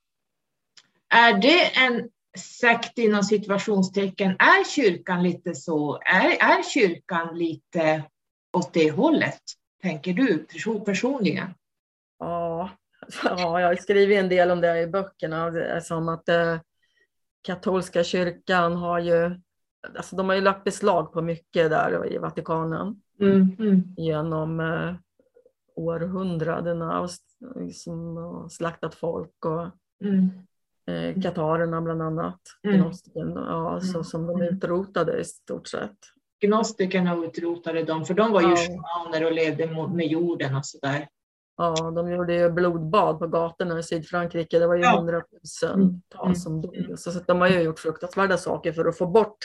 Är det en sekt inom situationstecken? Är kyrkan lite så? Är, är kyrkan lite åt det hållet? Tänker du personligen? Ja, ja jag har skrivit en del om det i böckerna. Som att eh, katolska kyrkan har ju, alltså de har ju lagt beslag på mycket där i Vatikanen. Mm, mm. Genom eh, århundradena och liksom, slaktat folk och mm eh, katarerna bland annat. Mm. Gnostiken, ja, så Mm. som de utrotade i stort sett. Gnostikerna utrotade dem, för de var ju Ja. shamaner och levde med jorden och sådär. Ja, de gjorde ju blodbad på gatorna i Sydfrankrike. Det var ju hundratusentals Mm. som dog. Så, de har ju gjort fruktansvärda saker för att få bort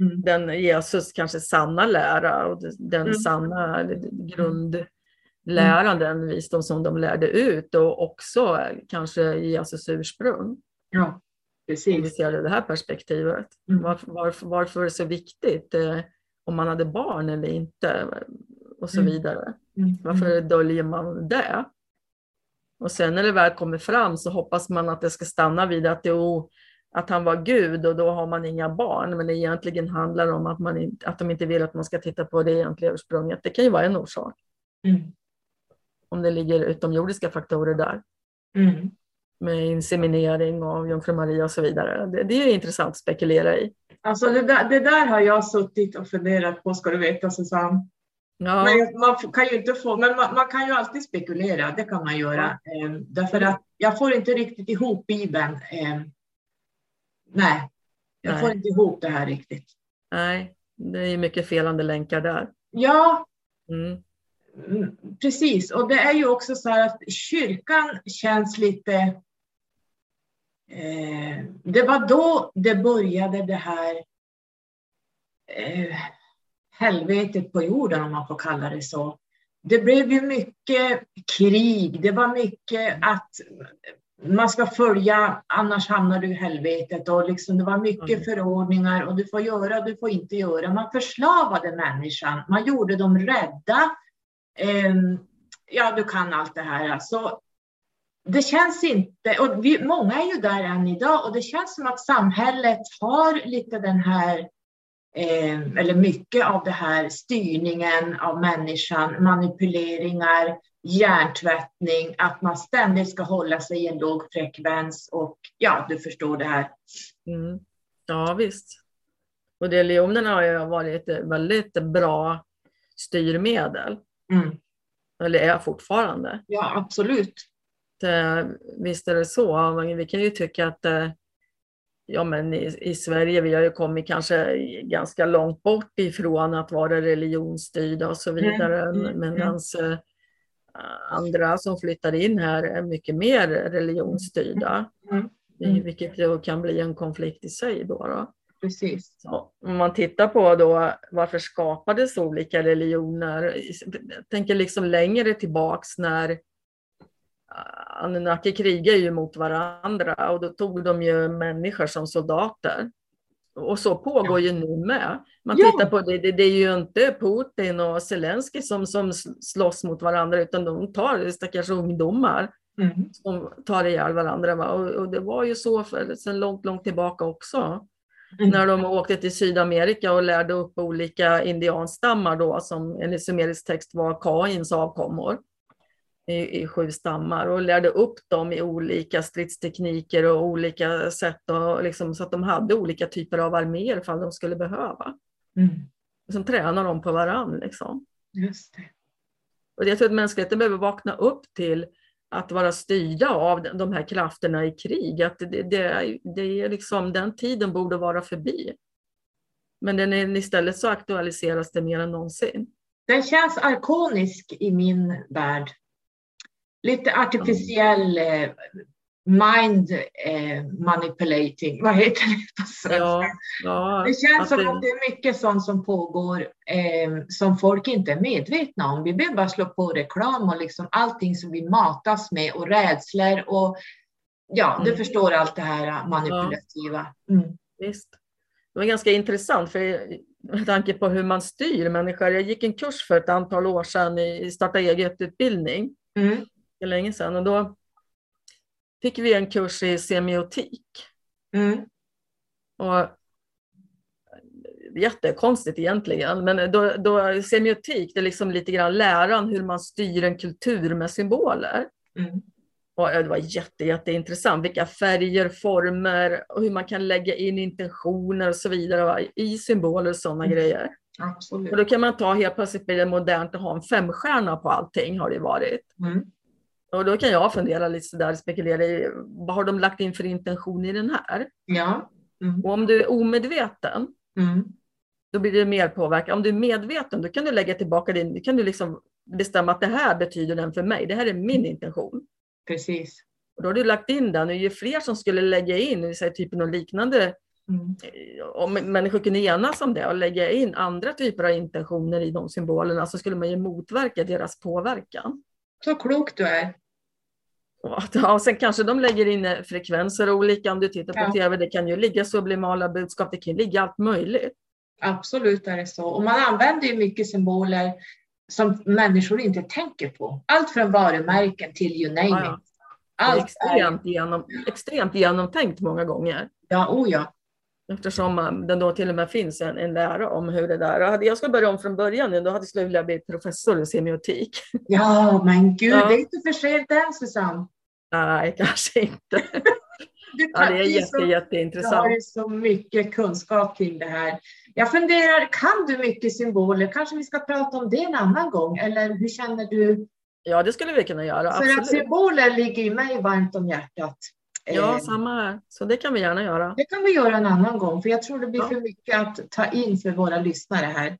Mm. den Jesus kanske sanna lära och den Mm. sanna grundläran, den visdom som de lärde ut och också eh, kanske Jesus ursprung. Ja, Om vi precis. ser det ur det här perspektivet. Mm. Varför, varför, varför är det så viktigt eh, om man hade barn eller inte och så Mm. vidare. Mm. Varför döljer man det? Och sen när det väl kommer fram så hoppas man att det ska stanna vid att, jo, att han var Gud och då har man inga barn. Men egentligen handlar det om att, man att de inte vill att man ska titta på det egentliga ursprunget. Det kan ju vara en orsak. Mm. Om det ligger utomjordiska faktorer där. Mm. Med inseminering av jungfru Maria och så vidare. Det, det är intressant att spekulera i. Alltså det där, det där har jag suttit och funderat på, ska du veta Susanne. Ja, Men man kan ju inte få, men man, man kan ju alltid spekulera, det kan man göra. Eh, därför att jag får inte riktigt ihop Bibeln. Eh, nej, jag Nej. får inte ihop det här riktigt. nej, det är ju mycket felande länkar där. Ja, Mm. Mm, Precis, och det är ju också så här att kyrkan känns lite... Eh, det var då det började det här eh, helvetet på jorden, om man får kalla det så. Det blev ju mycket krig, det var mycket att man ska följa, annars hamnar du i helvetet. Och liksom, det var mycket Mm. förordningar och du får göra, du får inte göra. Man förslavade människan, man gjorde dem rädda. Ehm, ja, du kan allt det här. Alltså, det känns inte, och vi, många är ju där än idag, och det känns som att samhället har lite den här, eh, eller mycket av det här styrningen av människan, manipuleringar, hjärntvättning, att man ständigt ska hålla sig i en låg frekvens och ja, du förstår det här. Mm. Ja, visst. Och religionerna har ju varit ett väldigt bra styrmedel. Mm. Eller är fortfarande. Ja, absolut. Det, visst är det så. Vi kan ju tycka att eh, ja, men i, i Sverige vi har ju kommit kanske ganska långt bort ifrån att vara religionsstyrda och så vidare. Mm, mm, Medan eh, andra som flyttar in här är mycket mer religionsstyrda. Mm, Mm. Vilket ju kan bli en konflikt i sig. Då, då. Precis. Så, om man tittar på då, varför skapades olika religioner? Jag tänker liksom längre tillbaks när Anunnaki krigar ju mot varandra och då tog de ju människor som soldater. Och så pågår ju nu med. Man Ja. tittar på det, det, det är ju inte Putin och Zelensky som, som slåss mot varandra utan de tar stackars ungdomar Mm. som tar ihjäl varandra. Va? Och, och det var ju så för, sedan långt, långt tillbaka också. Mm. När de åkte till Sydamerika och lärde upp olika indianstammar då som enligt sumerisk text var Kains avkommor. I, i sju stammar och lärde upp dem i olika stridstekniker och olika sätt och liksom, så att de hade olika typer av arméer ifall de skulle behöva. Mm. Som tränar dem på varandra. Liksom. Just det. Och jag tror att mänskligheten behöver vakna upp till att vara styrda av de här krafterna i krig. Att det, det, det är liksom, den tiden borde vara förbi. Men den är, istället så aktualiseras det mer än någonsin. Den känns arkonisk i min värld. Lite artificiell eh, mind eh, manipulating, vad heter det på svenska? Ja, ja, Det känns att som det- att det är mycket sånt som pågår eh, som folk inte är medvetna om. Vi behöver bara slå på reklam och liksom allting som vi matas med och rädslor och ja, du Mm. förstår allt det här manipulativa. Mm. Visst. Det var ganska intressant för med tanke på hur man styr människor. Jag gick en kurs för ett antal år sedan i starta eget-utbildning. Mm. Är länge sedan och då fick vi en kurs i semiotik. Mm. Och jättekonstigt egentligen, men då, då semiotik, det är liksom lite grann läran hur man styr en kultur med symboler. Mm. Och det var jätte, jätteintressant, vilka färger, former och hur man kan lägga in intentioner och så vidare va, i symboler och sådana Mm. grejer. Och Absolut. då kan man ta helt plötsligt blir det modernt att ha en femstjärna på allting har det varit. Mm. Och då kan jag fundera lite sådär, spekulera i vad har de lagt in för intention i den här? Ja. Mm. Och om du är omedveten, Mm. då blir det mer påverkan. Om du är medveten, då kan du lägga tillbaka din, då kan du liksom bestämma att det här betyder den för mig, det här är min intention. Precis. Och då har du lagt in den och ju fler som skulle lägga in, säger typ något liknande, Mm. om människor kunde enas om det och lägga in andra typer av intentioner i de symbolerna så skulle man ju motverka deras påverkan. Så klok du är. Ja, och sen kanske de lägger in eh, frekvenser olika om du tittar på Ja. tv. Det kan ju ligga sublimala budskap, det kan ligga allt möjligt. Absolut är det så. Och man använder ju mycket symboler som människor inte tänker på. Allt från varumärken till you name Ja, ja. it. Det är Allt är, extremt, genom, extremt genomtänkt många gånger. ja, oh ja. Eftersom eh, det då till och med finns en, en lära om hur det där... Hade jag skulle börja om från början, då hade jag velat bli professor i semiotik. Ja, men gud, Ja. det är inte för sent än Susanne. Nej, kanske inte. Ja, det är så- jätte, Du har jätteintressant. ju så mycket kunskap kring det här. Jag funderar, kan du mycket symboler? Kanske vi ska prata om det en annan gång? Eller hur känner du? Ja, det skulle vi kunna göra. För att Absolut. symboler ligger mig varmt om hjärtat. Ja, Eh, samma här. Så det kan vi gärna göra. Det kan vi göra en annan gång, för jag tror det blir Ja. för mycket att ta in för våra lyssnare här.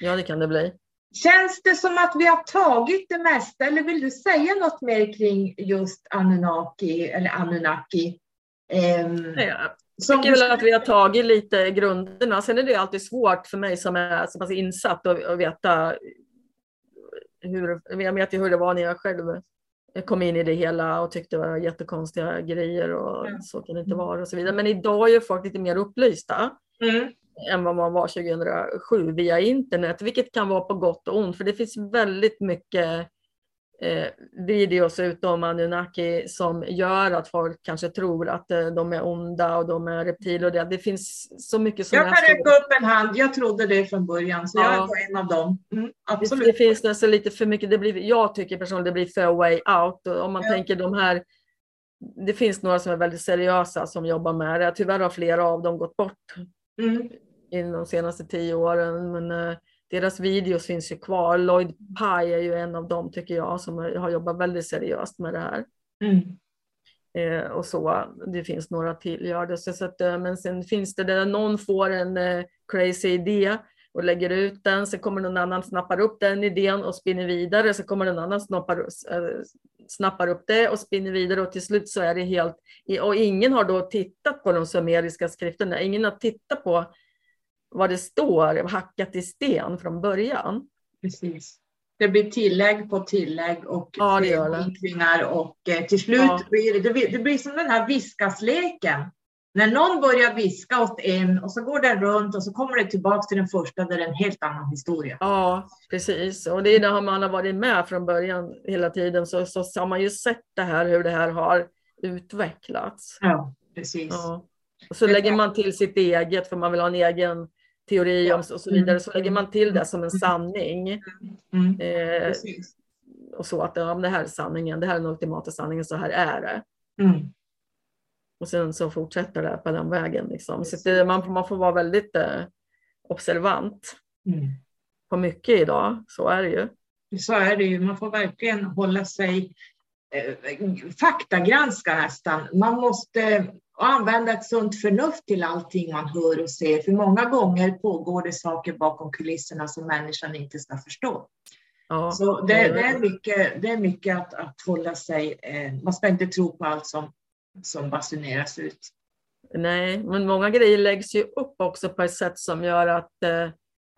Ja, det kan det bli. Känns det som att vi har tagit det mesta eller vill du säga något mer kring just Anunnaki eller Anunnaki? Ehm, Ja, Jag tycker väl att vi har tagit lite grunderna. Sen är det alltid svårt för mig som är så pass insatt att att veta hur, jag vet ju hur det var när jag själv kom in i det hela och tyckte det var jättekonstiga grejer och Ja. så kan det inte vara och så vidare. Men idag är folk lite mer upplysta Mm, än vad man var 2007 via internet, vilket kan vara på gott och ont, för det finns väldigt mycket eh, videos ute om Anunnaki som gör att folk kanske tror att eh, de är onda och de är reptiler och det. Det finns så mycket som jag är kan räcka upp en hand. Jag trodde det från början, så jag Ja. var en av dem. Mm, det, absolut. det finns nästan lite för mycket, det blir, jag tycker personligen det blir för way out. Och om man Ja. tänker de här, det finns några som är väldigt seriösa som jobbar med det. Tyvärr har flera av dem gått bort Mm, in de senaste tio åren. Men eh, deras videos finns ju kvar. Lloyd Pye är ju en av dem tycker jag som har jobbat väldigt seriöst med det här. mm, Eh, och så. Det finns några till gör det. Så, så att, eh, men sen finns det där någon får en eh, crazy idé och lägger ut den. Sen kommer någon annan snappar upp den idén och spinner vidare. Så kommer någon annan snappar, eh, snappar upp det och spinner vidare och till slut så är det helt... Och ingen har då tittat på de sumeriska skrifterna. Ingen har tittat på vad det står hackat i sten från början. precis. Det blir tillägg på tillägg och Ja, det och eh, till slut Ja. blir det, det, blir, det blir som den här viskasleken. När någon börjar viska åt en och så går den runt och så kommer det tillbaka till den första där det är en helt annan historia. Ja, precis. Och det är när man har varit med från början hela tiden så, så har man ju sett det här, hur det här har utvecklats. Ja, precis. Ja. Och så lägger man till sitt eget, för man vill ha en egen teori och så vidare, så lägger man till det som en sanning. Mm, Eh, precis. och så att ja, det här är sanningen, det här är den ultimata sanningen, så här är det. Mm. Och sen så fortsätter det på den vägen. Liksom. Så det, man, man får vara väldigt eh, observant Mm. på mycket idag, så är det ju. Så är det ju. Man får verkligen hålla sig eh, faktagranska nästan. Man måste använda ett sunt förnuft till allting man hör och ser. För många gånger pågår det saker bakom kulisserna som människan inte ska förstå. Ja, Så det, det, är, mycket, det är mycket att, att hålla sig... Eh, man ska inte tro på allt som, som basuneras ut. Nej, men många grejer läggs ju upp också på ett sätt som gör att eh,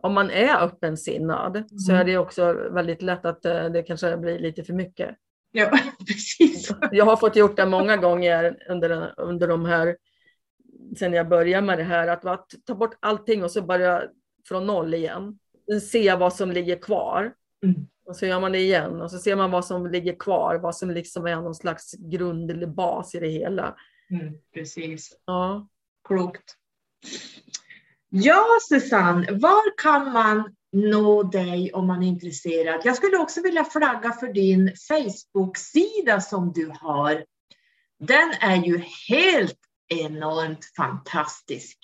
om man är öppensinnad så Mm. är det också väldigt lätt att eh, det kanske blir lite för mycket. Ja, precis. Jag har fått gjort det många gånger under, under de här, sen jag började med det här, att, att ta bort allting och så börja från noll igen. Se vad som ligger kvar. Mm. Och så gör man det igen och så ser man vad som ligger kvar, vad som liksom är någon slags grund eller bas i det hela. Mm, precis. Ja. Klokt. Ja, Susanne, var kan man nå dig om man är intresserad? Jag skulle också vilja flagga för din Facebook-sida som du har. Den är ju helt enormt fantastisk.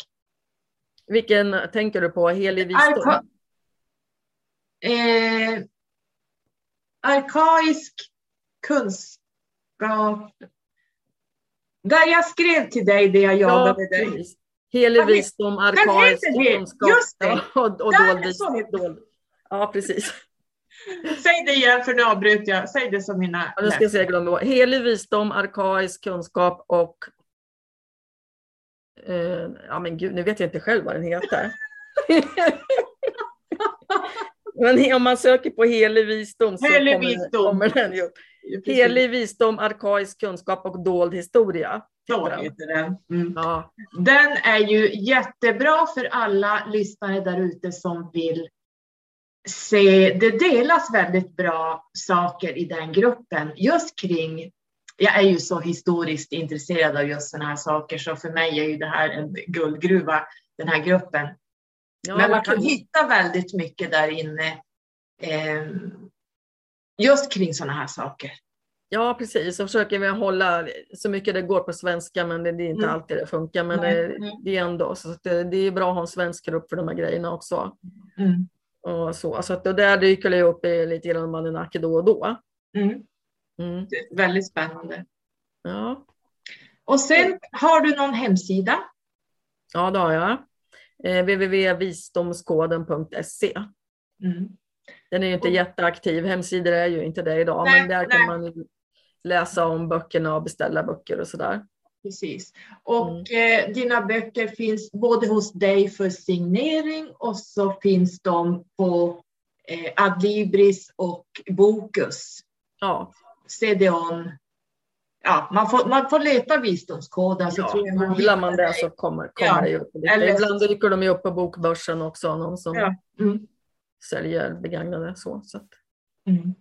Vilken tänker du på? Helig visdom? Arka eh, arkaisk kunskap. Där jag skrev till dig det jag jagade dig. precis. Helig visdom, arkaisk. Ja, och, och Där, dold vis- så heter det. dold. Ja, precis. Säg det igen för nu avbryter jag. Säg det som mina Ja, nu ska jag jag glömmer. Helig visdom, arkaisk kunskap och... Eh, ja, men gud, nu vet jag inte själv vad den heter. men om man söker på helig visdom så Helig kommer, visdom. kommer den ju. Precis. Helig visdom, arkaisk kunskap och dold historia. Så heter den. Mm. Ja, Den är ju jättebra för alla lyssnare där ute som vill se. Det delas väldigt bra saker i den gruppen just kring. Jag är ju så historiskt intresserad av just sådana här saker så för mig är ju det här en guldgruva, den här gruppen. ja Men man kan hitta väldigt mycket där inne. Eh, just kring sådana här saker. Ja, precis. Så försöker vi hålla så mycket det går på svenska, men det, det är inte Mm. alltid det funkar. Men det, det är ändå så det, det är bra att ha en svensk grupp för de här grejerna också. Mm. Och så, så att det där dyker det upp i lite grann Maninaki då och då. Mm. Mm. Det är väldigt spännande. Ja. Och sen har du någon hemsida. ja, det har jag. Eh, www.visdomskoden.se. Mm. Den är ju inte jätteaktiv, hemsidor är ju inte det idag, Nej, men där nej. kan man läsa om böckerna och beställa böcker och sådär. Precis. Och eh, dina böcker finns både hos dig för signering och så finns de på eh, Adlibris och Bokus. Ja, CDON. Ja, man får, man får leta visdomskoden. Så ja tror jag man googlar man det så kommer, kommer Ja, det upp. eller- Ibland dyker de ju upp på bokbörsen också, någon som Ja. Mm. säljer begagnade. Så, så Mm.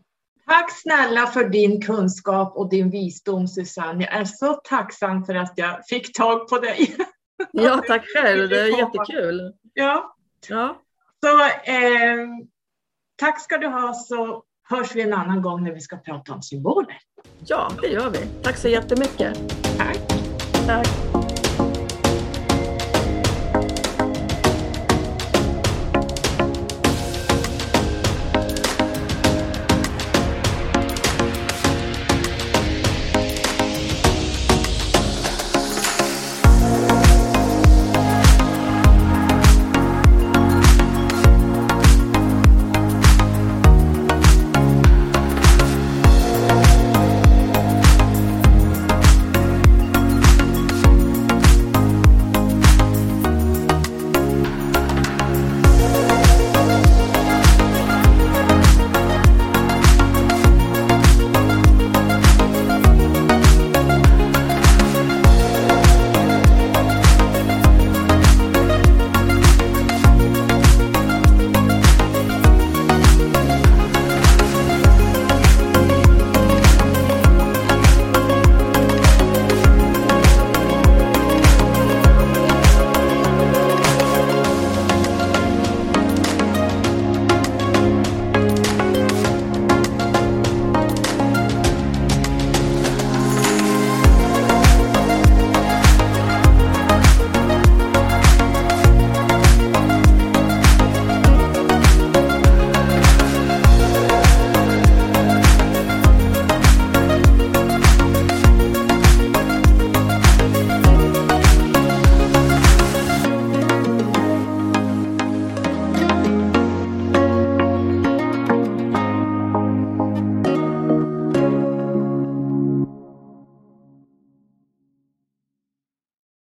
Tack snälla för din kunskap och din visdom Susanne. Jag är så tacksam för att jag fick tag på dig. ja, tack själv. Det är jättekul. Ja, Ja, så eh, tack ska du ha så hörs vi en annan gång när vi ska prata om symboler. ja, det gör vi. Tack så jättemycket. Tack. Tack.